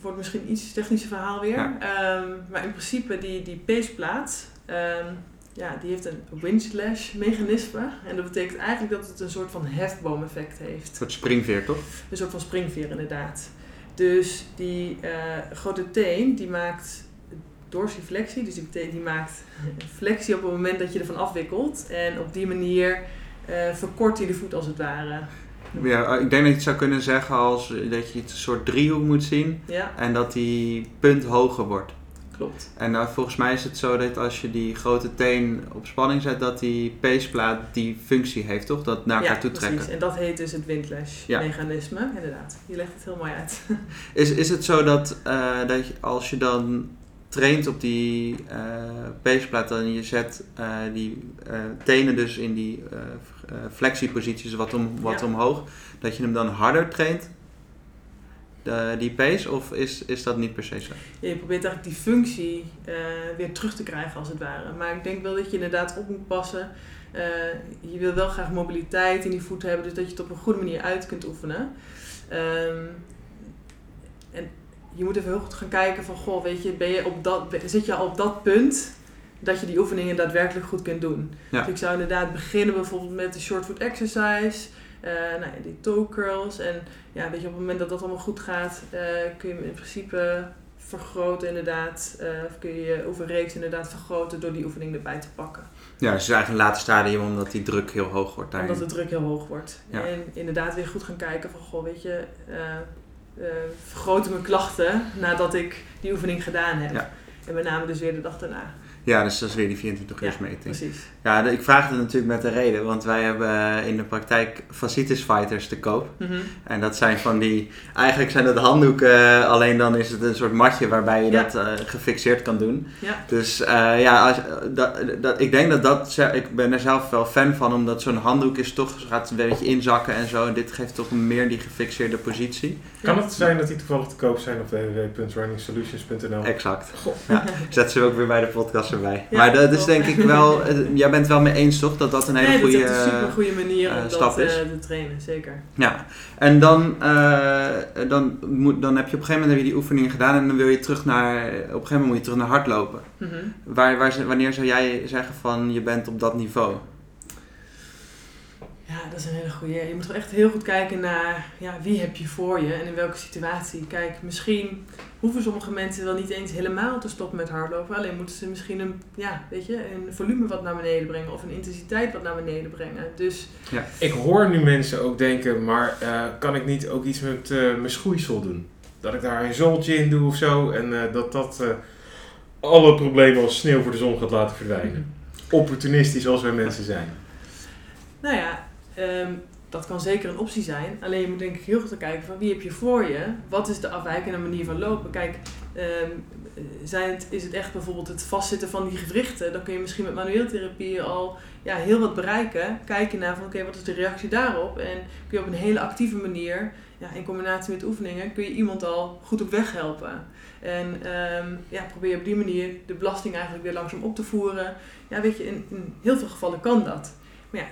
wordt misschien iets technische verhaal weer. Ja. Ehm, maar in principe die, die peesplaat, ehm, ja, die heeft een windslash mechanisme. En dat betekent eigenlijk dat het een soort van hefboomeffect heeft. Een soort springveer, toch? Een soort van springveer inderdaad. Dus die eh, grote teen die maakt dorsiflexie, dus die, die maakt <laughs> flexie op het moment dat je ervan afwikkelt. En op die manier eh, verkort hij de voet als het ware. Ja, ik denk dat je het zou kunnen zeggen als eh, dat je het een soort driehoek moet zien Ja, en dat die punt hoger wordt. Klopt. En nou, volgens mij is het zo dat als je die grote teen op spanning zet, dat die peesplaat die functie heeft, toch? Dat naar elkaar ja, toe trekken. precies. En dat heet dus het windlash Ja. mechanisme. Inderdaad, je legt het heel mooi uit. <laughs> Is, is het zo dat, eh, dat je, als je dan traint op die eh peesplaat, dan je zet eh, die eh, tenen dus in die eh, eh, flexieposities wat, om, wat Ja. omhoog, dat je hem dan harder traint, de, die pace, of is, is dat niet per se zo? Ja, je probeert eigenlijk die functie eh, weer terug te krijgen als het ware. Maar ik denk wel dat je inderdaad op moet passen. Eh, je wil wel graag mobiliteit in die voet hebben, dus dat je het op een goede manier uit kunt oefenen. Ehm, en je moet even heel goed gaan kijken van, goh, weet je, ben je op dat, zit je al op dat punt dat je die oefeningen daadwerkelijk goed kunt doen. Ja. Dus ik zou inderdaad beginnen bijvoorbeeld met de short foot exercise, eh, nou ja, die toe curls. En ja, weet je, op het moment dat dat allemaal goed gaat, eh, kun je hem in principe vergroten inderdaad. eh, of kun je je oefenreeks inderdaad vergroten door die oefening erbij te pakken. Ja, dus het is eigenlijk een later stadium omdat die druk heel hoog wordt daarin. Omdat de druk heel hoog wordt. Ja. En inderdaad weer goed gaan kijken van, goh, weet je, vergroten mijn klachten nadat ik die oefening gedaan heb. Ja. En met name dus weer de dag daarna. Ja, dus dat is weer die 24 uur Ja, meting. Precies. Ja, de- ik vraag het natuurlijk met een reden, want wij hebben in de praktijk fasciitis fighters te koop. Mhm. En dat zijn van die, eigenlijk zijn dat handdoeken, eh, alleen dan is het een soort matje waarbij je Ja. dat eh, gefixeerd kan doen. Ja. Dus eh, ja, als, dat, dat, ik denk dat dat, ik ben er zelf wel fan van, omdat zo'n handdoek is toch, gaat een beetje inzakken en zo. En dit geeft toch meer die gefixeerde positie. Kan het zijn dat die toevallig te koop zijn op www.runningsolutions.nl? Exact. Ja, zet ze ook weer bij de podcast erbij. Ja, maar dat is denk ik wel, eh, jij bent wel mee eens toch, dat dat een hele nee, goede... dat is echt een super goede manier eh, om dat stap is. eh, te trainen, zeker. Ja, en dan, eh, dan, moet, dan heb je op een gegeven moment heb je die oefeningen gedaan en dan wil je terug naar, op een gegeven moment moet je terug naar hardlopen. Mhm. Waar, waar, wanneer zou jij zeggen van je bent op dat niveau? Ja, dat is een hele goede. Je moet wel echt heel goed kijken naar ja, wie heb je voor je en in welke situatie. Kijk, misschien hoeven sommige mensen wel niet eens helemaal te stoppen met hardlopen. Alleen moeten ze misschien een, ja, weet je, een volume wat naar beneden brengen of een intensiteit wat naar beneden brengen. Dus Ik hoor nu mensen ook denken, maar eh, kan ik niet ook iets met eh, mijn schoeisel doen? Dat ik daar een zooltje in doe of zo en eh, dat dat alle problemen als sneeuw voor de zon gaat laten verdwijnen. Opportunistisch als wij mensen zijn. Nou ja, ehm, dat kan zeker een optie zijn. Alleen je moet denk ik heel goed kijken van wie heb je voor je? Wat is de afwijkende manier van lopen? Kijk, ehm, het, is het echt bijvoorbeeld het vastzitten van die gewrichten? Dan kun je misschien met manueel therapie al ja, heel wat bereiken. Kijken naar van oké, wat is de reactie daarop? En kun je op een hele actieve manier, ja, in combinatie met oefeningen, kun je iemand al goed op weg helpen. En ehm, ja, probeer op die manier de belasting eigenlijk weer langzaam op te voeren. Ja, weet je, in, in heel veel gevallen kan dat. Maar ja,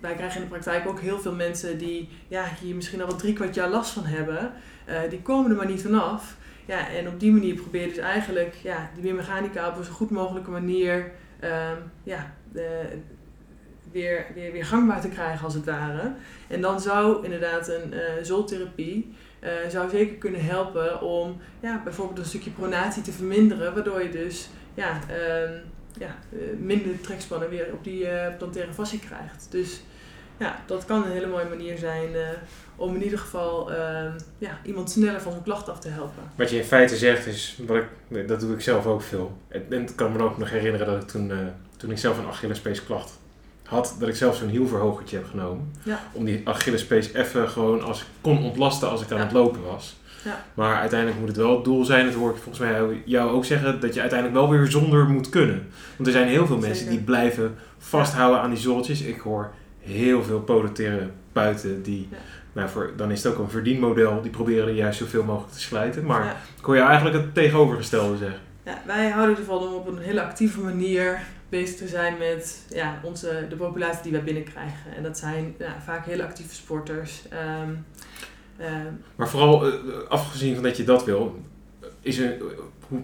wij krijgen in de praktijk ook heel veel mensen die ja, hier misschien al wel drie kwart jaar last van hebben. Eh, die komen er maar niet vanaf. Ja, en op die manier probeer je dus eigenlijk ja, die biomechanica op een zo goed mogelijke manier ehm, ja, weer, weer, weer gangbaar te krijgen als het ware. En dan zou inderdaad een eh zooltherapie eh, zou zeker kunnen helpen om ja, bijvoorbeeld een stukje pronatie te verminderen. Waardoor je dus ja, ehm, ja, eh, minder trekspannen weer op die eh plantaire fascie krijgt. Dus ja, dat kan een hele mooie manier zijn eh, om in ieder geval ehm, ja, iemand sneller van zijn klacht af te helpen. Wat je in feite zegt is, wat ik, dat doe ik zelf ook veel. En en ik kan me ook nog herinneren dat ik toen, toen ik zelf een Achillespeesklacht had, dat ik zelf zo'n hielverhogertje heb genomen. Ja. Om die Achillespees even gewoon als ik kon ontlasten als ik aan Ja. het lopen was. Ja. Maar uiteindelijk moet het wel het doel zijn, dat hoor ik volgens mij jou ook zeggen, dat je uiteindelijk wel weer zonder moet kunnen. Want er zijn heel veel mensen die blijven vasthouden aan die zoltjes. Ik hoor heel veel buiten die, Ja. nou voor, dan is het ook een verdienmodel, die proberen er juist zoveel mogelijk te slijten. Maar Ja. ik hoor je eigenlijk het tegenovergestelde zeggen. Ja, wij houden ervan om op een hele actieve manier bezig te zijn met ja, onze, de populatie die wij binnenkrijgen. En dat zijn ja, vaak hele actieve sporters. Ehm, Maar vooral, eh, afgezien van dat je dat wil, is er, hoe,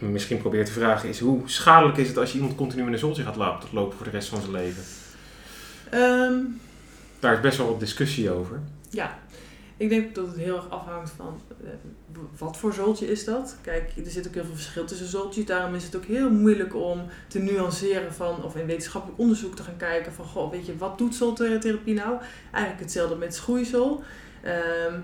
misschien probeer te vragen, is hoe schadelijk is het als je iemand continu in een zoltje gaat laten lopen voor de rest van zijn leven? ehm, Daar is best wel wat discussie over. ja, ik denk dat het heel erg afhangt van eh, wat voor zoltje is dat. Kijk, er zit ook heel veel verschil tussen zoltjes. Daarom is het ook heel moeilijk om te nuanceren van, of in wetenschappelijk onderzoek te gaan kijken van, goh, weet je, wat doet zoltherapie nou? Eigenlijk hetzelfde met schoeisel. Ehm,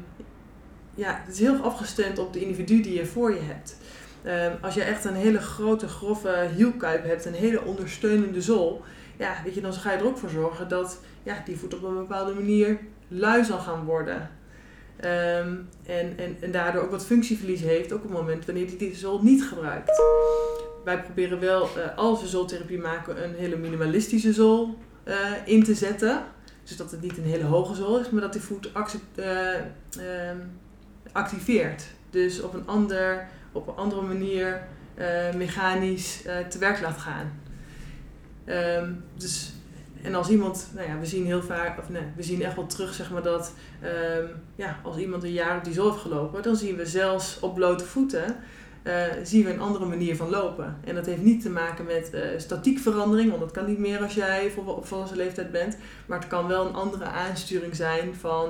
ja, het is heel afgestemd op de individu die je voor je hebt. Ehm, als je echt een hele grote, grove hielkuip hebt, een hele ondersteunende zool, ja, weet je, dan ga je er ook voor zorgen dat ja, die voet op een bepaalde manier lui zal gaan worden. Ehm, en, en, en daardoor ook wat functieverlies heeft, ook op het moment wanneer hij die zool niet gebruikt. Wij proberen wel, eh, als we zooltherapie maken, een hele minimalistische zool eh, in te zetten. Dus dat het niet een hele hoge zool is, maar dat die voet eh, ehm, activeert. Dus op een, ander, op een andere manier eh, mechanisch eh, te werk laat gaan. Ehm, dus, en als iemand, nou ja, we zien heel vaak, of nee, we zien echt wel terug zeg maar dat ehm, ja, als iemand een jaar op die zool heeft gelopen, dan zien we zelfs op blote voeten eh, zien we een andere manier van lopen. En dat heeft niet te maken met eh statiekverandering, want dat kan niet meer als jij vol- op volwassen leeftijd bent. Maar het kan wel een andere aansturing zijn van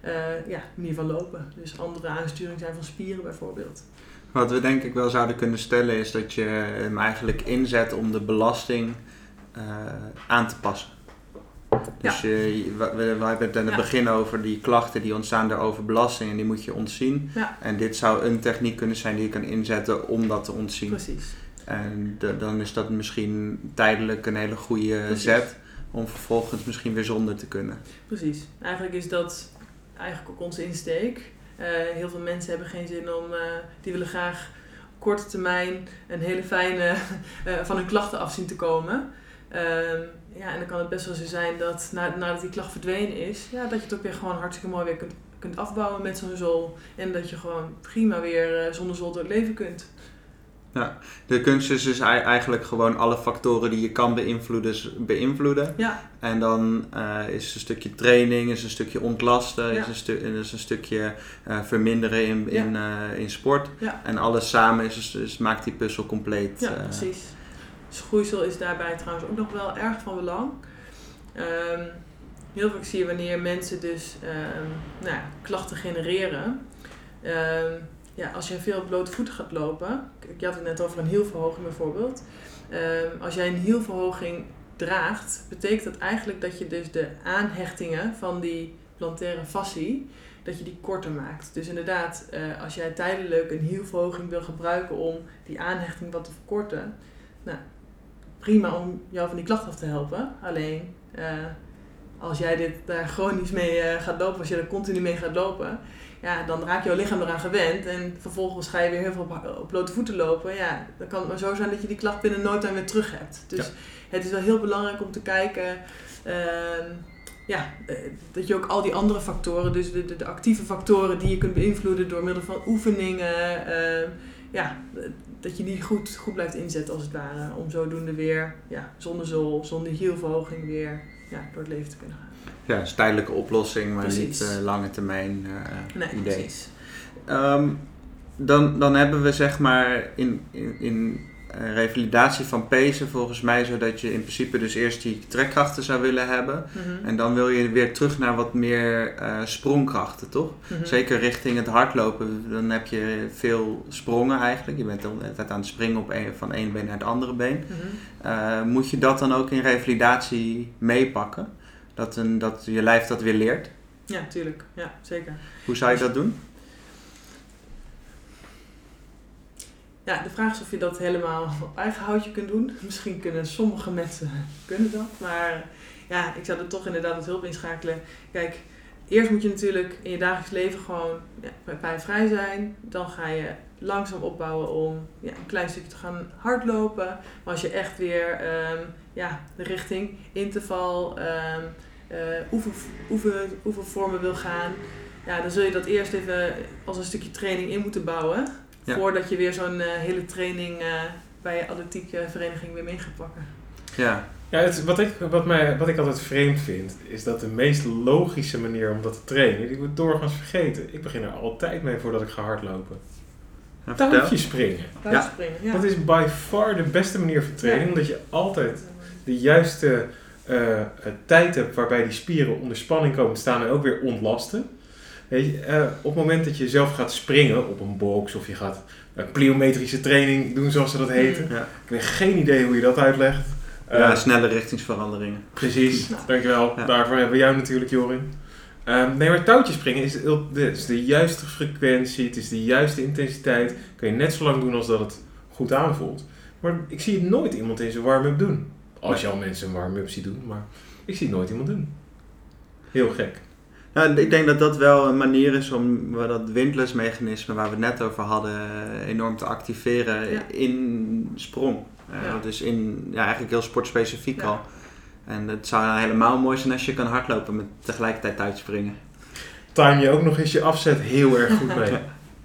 eh, ja, manier van lopen. Dus andere aansturing zijn van spieren bijvoorbeeld. Wat we denk ik wel zouden kunnen stellen is dat je hem eigenlijk inzet om de belasting aan te passen. Dus je, we, we, we hebben het in het Ja. begin over die klachten die ontstaan door overbelasting en die moet je ontzien. Ja. En dit zou een techniek kunnen zijn die je kan inzetten om dat te ontzien. Precies. En de- dan is dat misschien tijdelijk een hele goede Precies. zet om vervolgens misschien weer zonder te kunnen. Precies. Eigenlijk is dat eigenlijk ook onze insteek. Eh, heel veel mensen hebben geen zin om, eh, die willen graag korte termijn een hele fijne <laughs> eh, van hun klachten af zien te komen. Ehm, ja, en dan kan het best wel zo zijn dat na, nadat die klacht verdwenen is, ja, dat je het ook weer gewoon hartstikke mooi weer kunt, kunt afbouwen met zo'n zool. En dat je gewoon prima weer eh, zonder zool door het leven kunt. De kunst is dus ei- eigenlijk gewoon alle factoren die je kan beïnvloeden, beïnvloeden. Ja, En dan eh, is een stukje training, is een stukje ontlasten, Ja. is, een stu- is een stukje eh, verminderen in, in, in sport. Ja. En alles samen is, dus, dus maakt die puzzel compleet. Ja, precies. Schoeisel is daarbij trouwens ook nog wel erg van belang. Ehm, heel vaak zie je wanneer mensen dus ehm, nou ja, klachten genereren. Ehm, ja, als je veel blote voeten gaat lopen, je had het net over een hielverhoging bijvoorbeeld. Als jij een hielverhoging draagt, betekent dat eigenlijk dat je dus de aanhechtingen van die plantaire fascie, dat je die korter maakt. Dus inderdaad, eh, als jij tijdelijk een hielverhoging wil gebruiken om die aanhechting wat te verkorten, nou, prima om jou van die klacht af te helpen. Alleen, eh, als jij dit daar chronisch mee eh, gaat lopen, als je er continu mee gaat lopen, ja, dan raakt jouw lichaam eraan gewend en vervolgens ga je weer heel veel op, op blote voeten lopen. Ja, dan kan het maar zo zijn dat je die klacht binnen no time weer terug hebt. Dus Ja. het is wel heel belangrijk om te kijken ehm, ja, eh, dat je ook al die andere factoren, dus de, de, de actieve factoren die je kunt beïnvloeden door middel van oefeningen, ehm, ja, dat je die goed, goed blijft inzetten als het ware. Om zodoende weer ja, zonder zool, zonder hielverhoging weer ja, door het leven te kunnen gaan. Ja, het is een tijdelijke oplossing, maar Precies. niet eh, lange termijn eh, Nee, idee. precies. Ehm, dan, dan hebben we zeg maar in, in, in revalidatie van pezen volgens mij zodat je in principe dus eerst die trekkrachten zou willen hebben. Mhm. En dan wil je weer terug naar wat meer eh, sprongkrachten, toch? Mhm. Zeker richting het hardlopen, dan heb je veel sprongen eigenlijk. Je bent de hele tijd aan het springen op een, van één been naar het andere been. Mhm. Eh, moet je dat dan ook in revalidatie meepakken? Dat, een, dat je lijf dat weer leert? Ja, tuurlijk. Ja, zeker. Hoe zou je dat doen? Ja, de vraag is of je dat helemaal op eigen houtje kunt doen. Misschien kunnen sommige mensen kunnen dat, maar ja, ik zou er toch inderdaad wat hulp inschakelen. Kijk, eerst moet je natuurlijk in je dagelijks leven gewoon ja, pijnvrij zijn. Dan ga je langzaam opbouwen om ja, een klein stukje te gaan hardlopen. Maar als je echt weer ehm, ja, de richting interval, um, uh, oefen, oefen, oefenvormen wil gaan, ja, dan zul je dat eerst even als een stukje training in moeten bouwen. Voordat je weer zo'n uh, hele training uh, bij je atletieke vereniging weer mee gaat pakken. Ja, ja het, wat, ik, wat, mij, wat ik altijd vreemd vind, is dat de meest logische manier om dat te trainen, die wordt doorgaans vergeten. Ik begin er altijd mee voordat ik ga hardlopen. Ja, Touwtje springen. Ja. springen ja. Dat is by far de beste manier van training, omdat je altijd de juiste uh, tijd hebt waarbij die spieren onder spanning komen te staan en ook weer ontlasten. Weet je, uh, op het moment dat je zelf gaat springen op een box of je gaat een pliometrische training doen zoals ze dat heten. Ja. Ik heb geen idee hoe je dat uitlegt. Ja, uh, snelle richtingsveranderingen. Precies, dankjewel. Ja. Daarvoor hebben we jou natuurlijk, Jorin. Um, nee, maar touwtjes springen is, is de juiste frequentie, het is de juiste intensiteit. Kun je net zo lang doen als dat het goed aanvoelt. Maar ik zie nooit iemand in zijn warm-up doen. Als je al mensen een warm-up ziet doen, maar ik zie het nooit iemand doen. Heel gek. Nou, ik denk dat dat wel een manier is om dat windlessmechanisme waar we het net over hadden eh, enorm te activeren in sprong. Uh, ja. Dus in, ja, eigenlijk heel sportspecifiek al. En het zou helemaal mooi zijn als je kan hardlopen met tegelijkertijd uitspringen. Time je ook nog eens je afzet heel erg goed mee.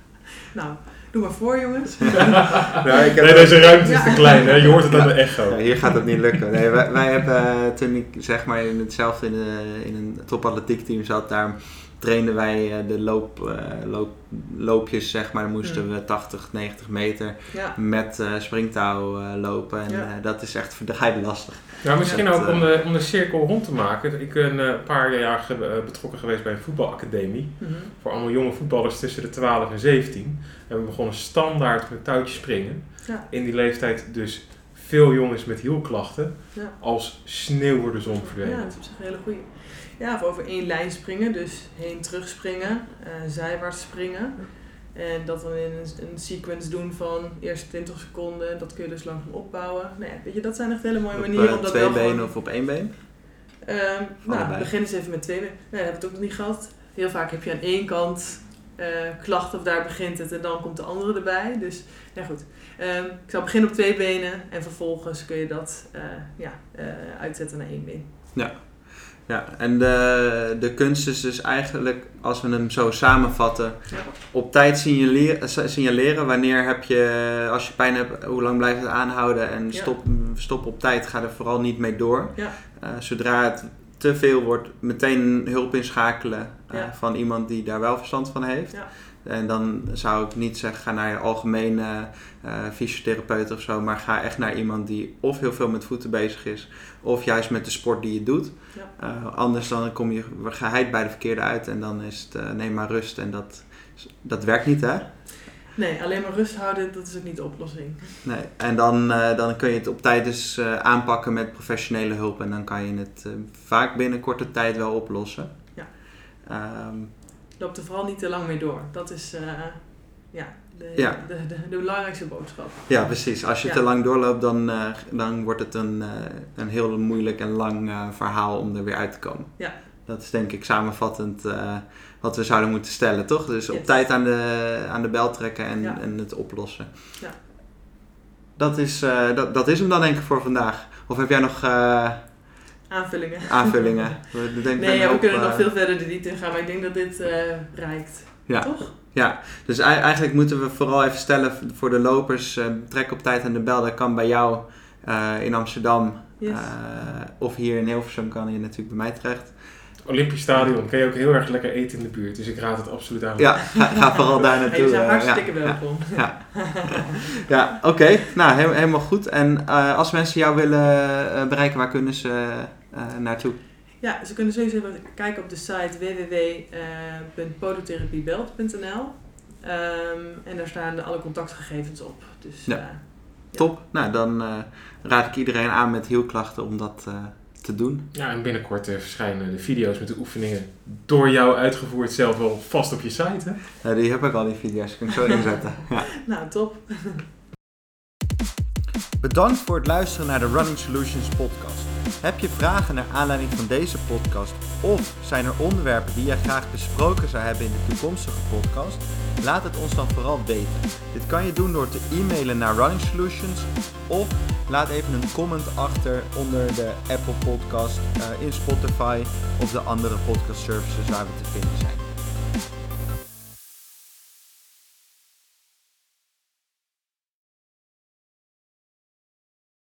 <laughs> nou, doe maar voor jongens. <laughs> nou, ik heb nee, deze ruimte is te klein, hè? je hoort het aan de echo. Ja, hier gaat het niet lukken. Nee, wij, wij hebben eh, toen ik zeg maar in hetzelfde in, de, in een topatletiek team zat, daar trainden wij eh, de loop, uh, loop, loopjes, zeg maar. Dan moesten mm. we 80, 90 meter ja. met uh, springtouw lopen. En ja. dat is echt verdraaid lastig. Ja, misschien ook om de, om de cirkel rond te maken. Ik ben een paar jaar betrokken geweest bij een voetbalacademie. Mm -hmm. Voor allemaal jonge voetballers tussen de 12 en 17. En we begonnen standaard met touwtjes springen. In die leeftijd dus veel jongens met hielklachten als sneeuw voor de zon verdwenen. Ja, dat is een hele goede. Ja, of over één lijn springen, dus heen terug springen, uh, zijwaarts springen. En dat dan in een, een, sequence doen van eerst 20 seconden, dat kun je dus langzaam opbouwen. Nou ja, weet je, dat zijn echt hele mooie manieren op, uh, twee benen of op één been? Um, nou, begin eens even met twee benen. Nee, dat heb ik ook nog niet gehad. Heel vaak heb je aan één kant uh, klachten of daar begint het en dan komt de andere erbij. Dus, nou goed. Um, ik zal beginnen op twee benen en vervolgens kun je dat ja, uitzetten naar één been. Ja, ja, en de, de kunst is dus eigenlijk, als we hem zo samenvatten, ja. op tijd signaleren, signaleren. Wanneer heb je, als je pijn hebt, hoe lang blijft het aanhouden en stop, stop op tijd, ga er vooral niet mee door. Ja. Uh, zodra het te veel wordt, meteen hulp inschakelen uh, van iemand die daar wel verstand van heeft. En dan zou ik niet zeggen, ga naar je algemene uh, fysiotherapeut of zo, maar ga echt naar iemand die of heel veel met voeten bezig is, of juist met de sport die je doet. Ja. Uh, anders dan kom je geheid bij de verkeerde uit en dan is het uh, neem maar rust en dat, dat werkt niet hè? Nee, alleen maar rust houden, dat is ook niet de oplossing. Nee, en dan, dan kun je het op tijd dus aanpakken met professionele hulp en dan kan je het vaak binnen korte tijd wel oplossen. Ja. Um, loop er vooral niet te lang mee door. Dat is uh, ja, de, ja. De, de, de, belangrijkste boodschap. Ja, precies. Als je te lang doorloopt, dan, uh, dan wordt het een, uh, een heel moeilijk en lang verhaal om er weer uit te komen. Ja. Dat is denk ik samenvattend wat we zouden moeten stellen, toch? Dus op tijd aan de, aan de bel trekken en, ja. en het oplossen. Ja. Dat is, dat, dat is hem dan denk ik voor vandaag. Of heb jij nog Aanvullingen. Aanvullingen. <laughs> We, nee, ja, we kunnen nog veel verder de diepte in gaan, maar ik denk dat dit uh, reikt. Ja. Toch? Ja, dus eigenlijk moeten we vooral even stellen voor de lopers, uh, trek op tijd aan de bel. Dat kan bij jou uh, in Amsterdam yes. of hier in Hilversum kan je natuurlijk bij mij terecht. Olympisch Stadion kan je ook heel erg lekker eten in de buurt, dus ik raad het absoluut aan. Ja, ga, ga <laughs> vooral daar naartoe. Je bent hartstikke welkom. Ja, ja. <laughs> ja oké. Okay. Nou, he helemaal goed. En uh, als mensen jou willen uh, bereiken, waar kunnen ze uh, naartoe? Ja, ze kunnen sowieso even kijken op de site www.podotherapiebelt.nl um, en daar staan alle contactgegevens op. Dus, ja. Top. Nou, dan raad ik iedereen aan met hielklachten om dat te doen. Ja, en binnenkort uh, verschijnen de video's met de oefeningen door jou uitgevoerd zelf wel vast op je site. Hè? Ja, die heb ik al, die video's. Kan ik zo inzetten. <laughs> Ja. Nou, top. Bedankt voor het luisteren naar de Running Solutions podcast. Heb je vragen naar aanleiding van deze podcast of zijn er onderwerpen die jij graag besproken zou hebben in de toekomstige podcast? Laat het ons dan vooral weten. Dit kan je doen door te e-mailen naar Running Solutions of laat even een comment achter onder de Apple Podcast, uh, in Spotify of de andere podcast services waar we te vinden zijn.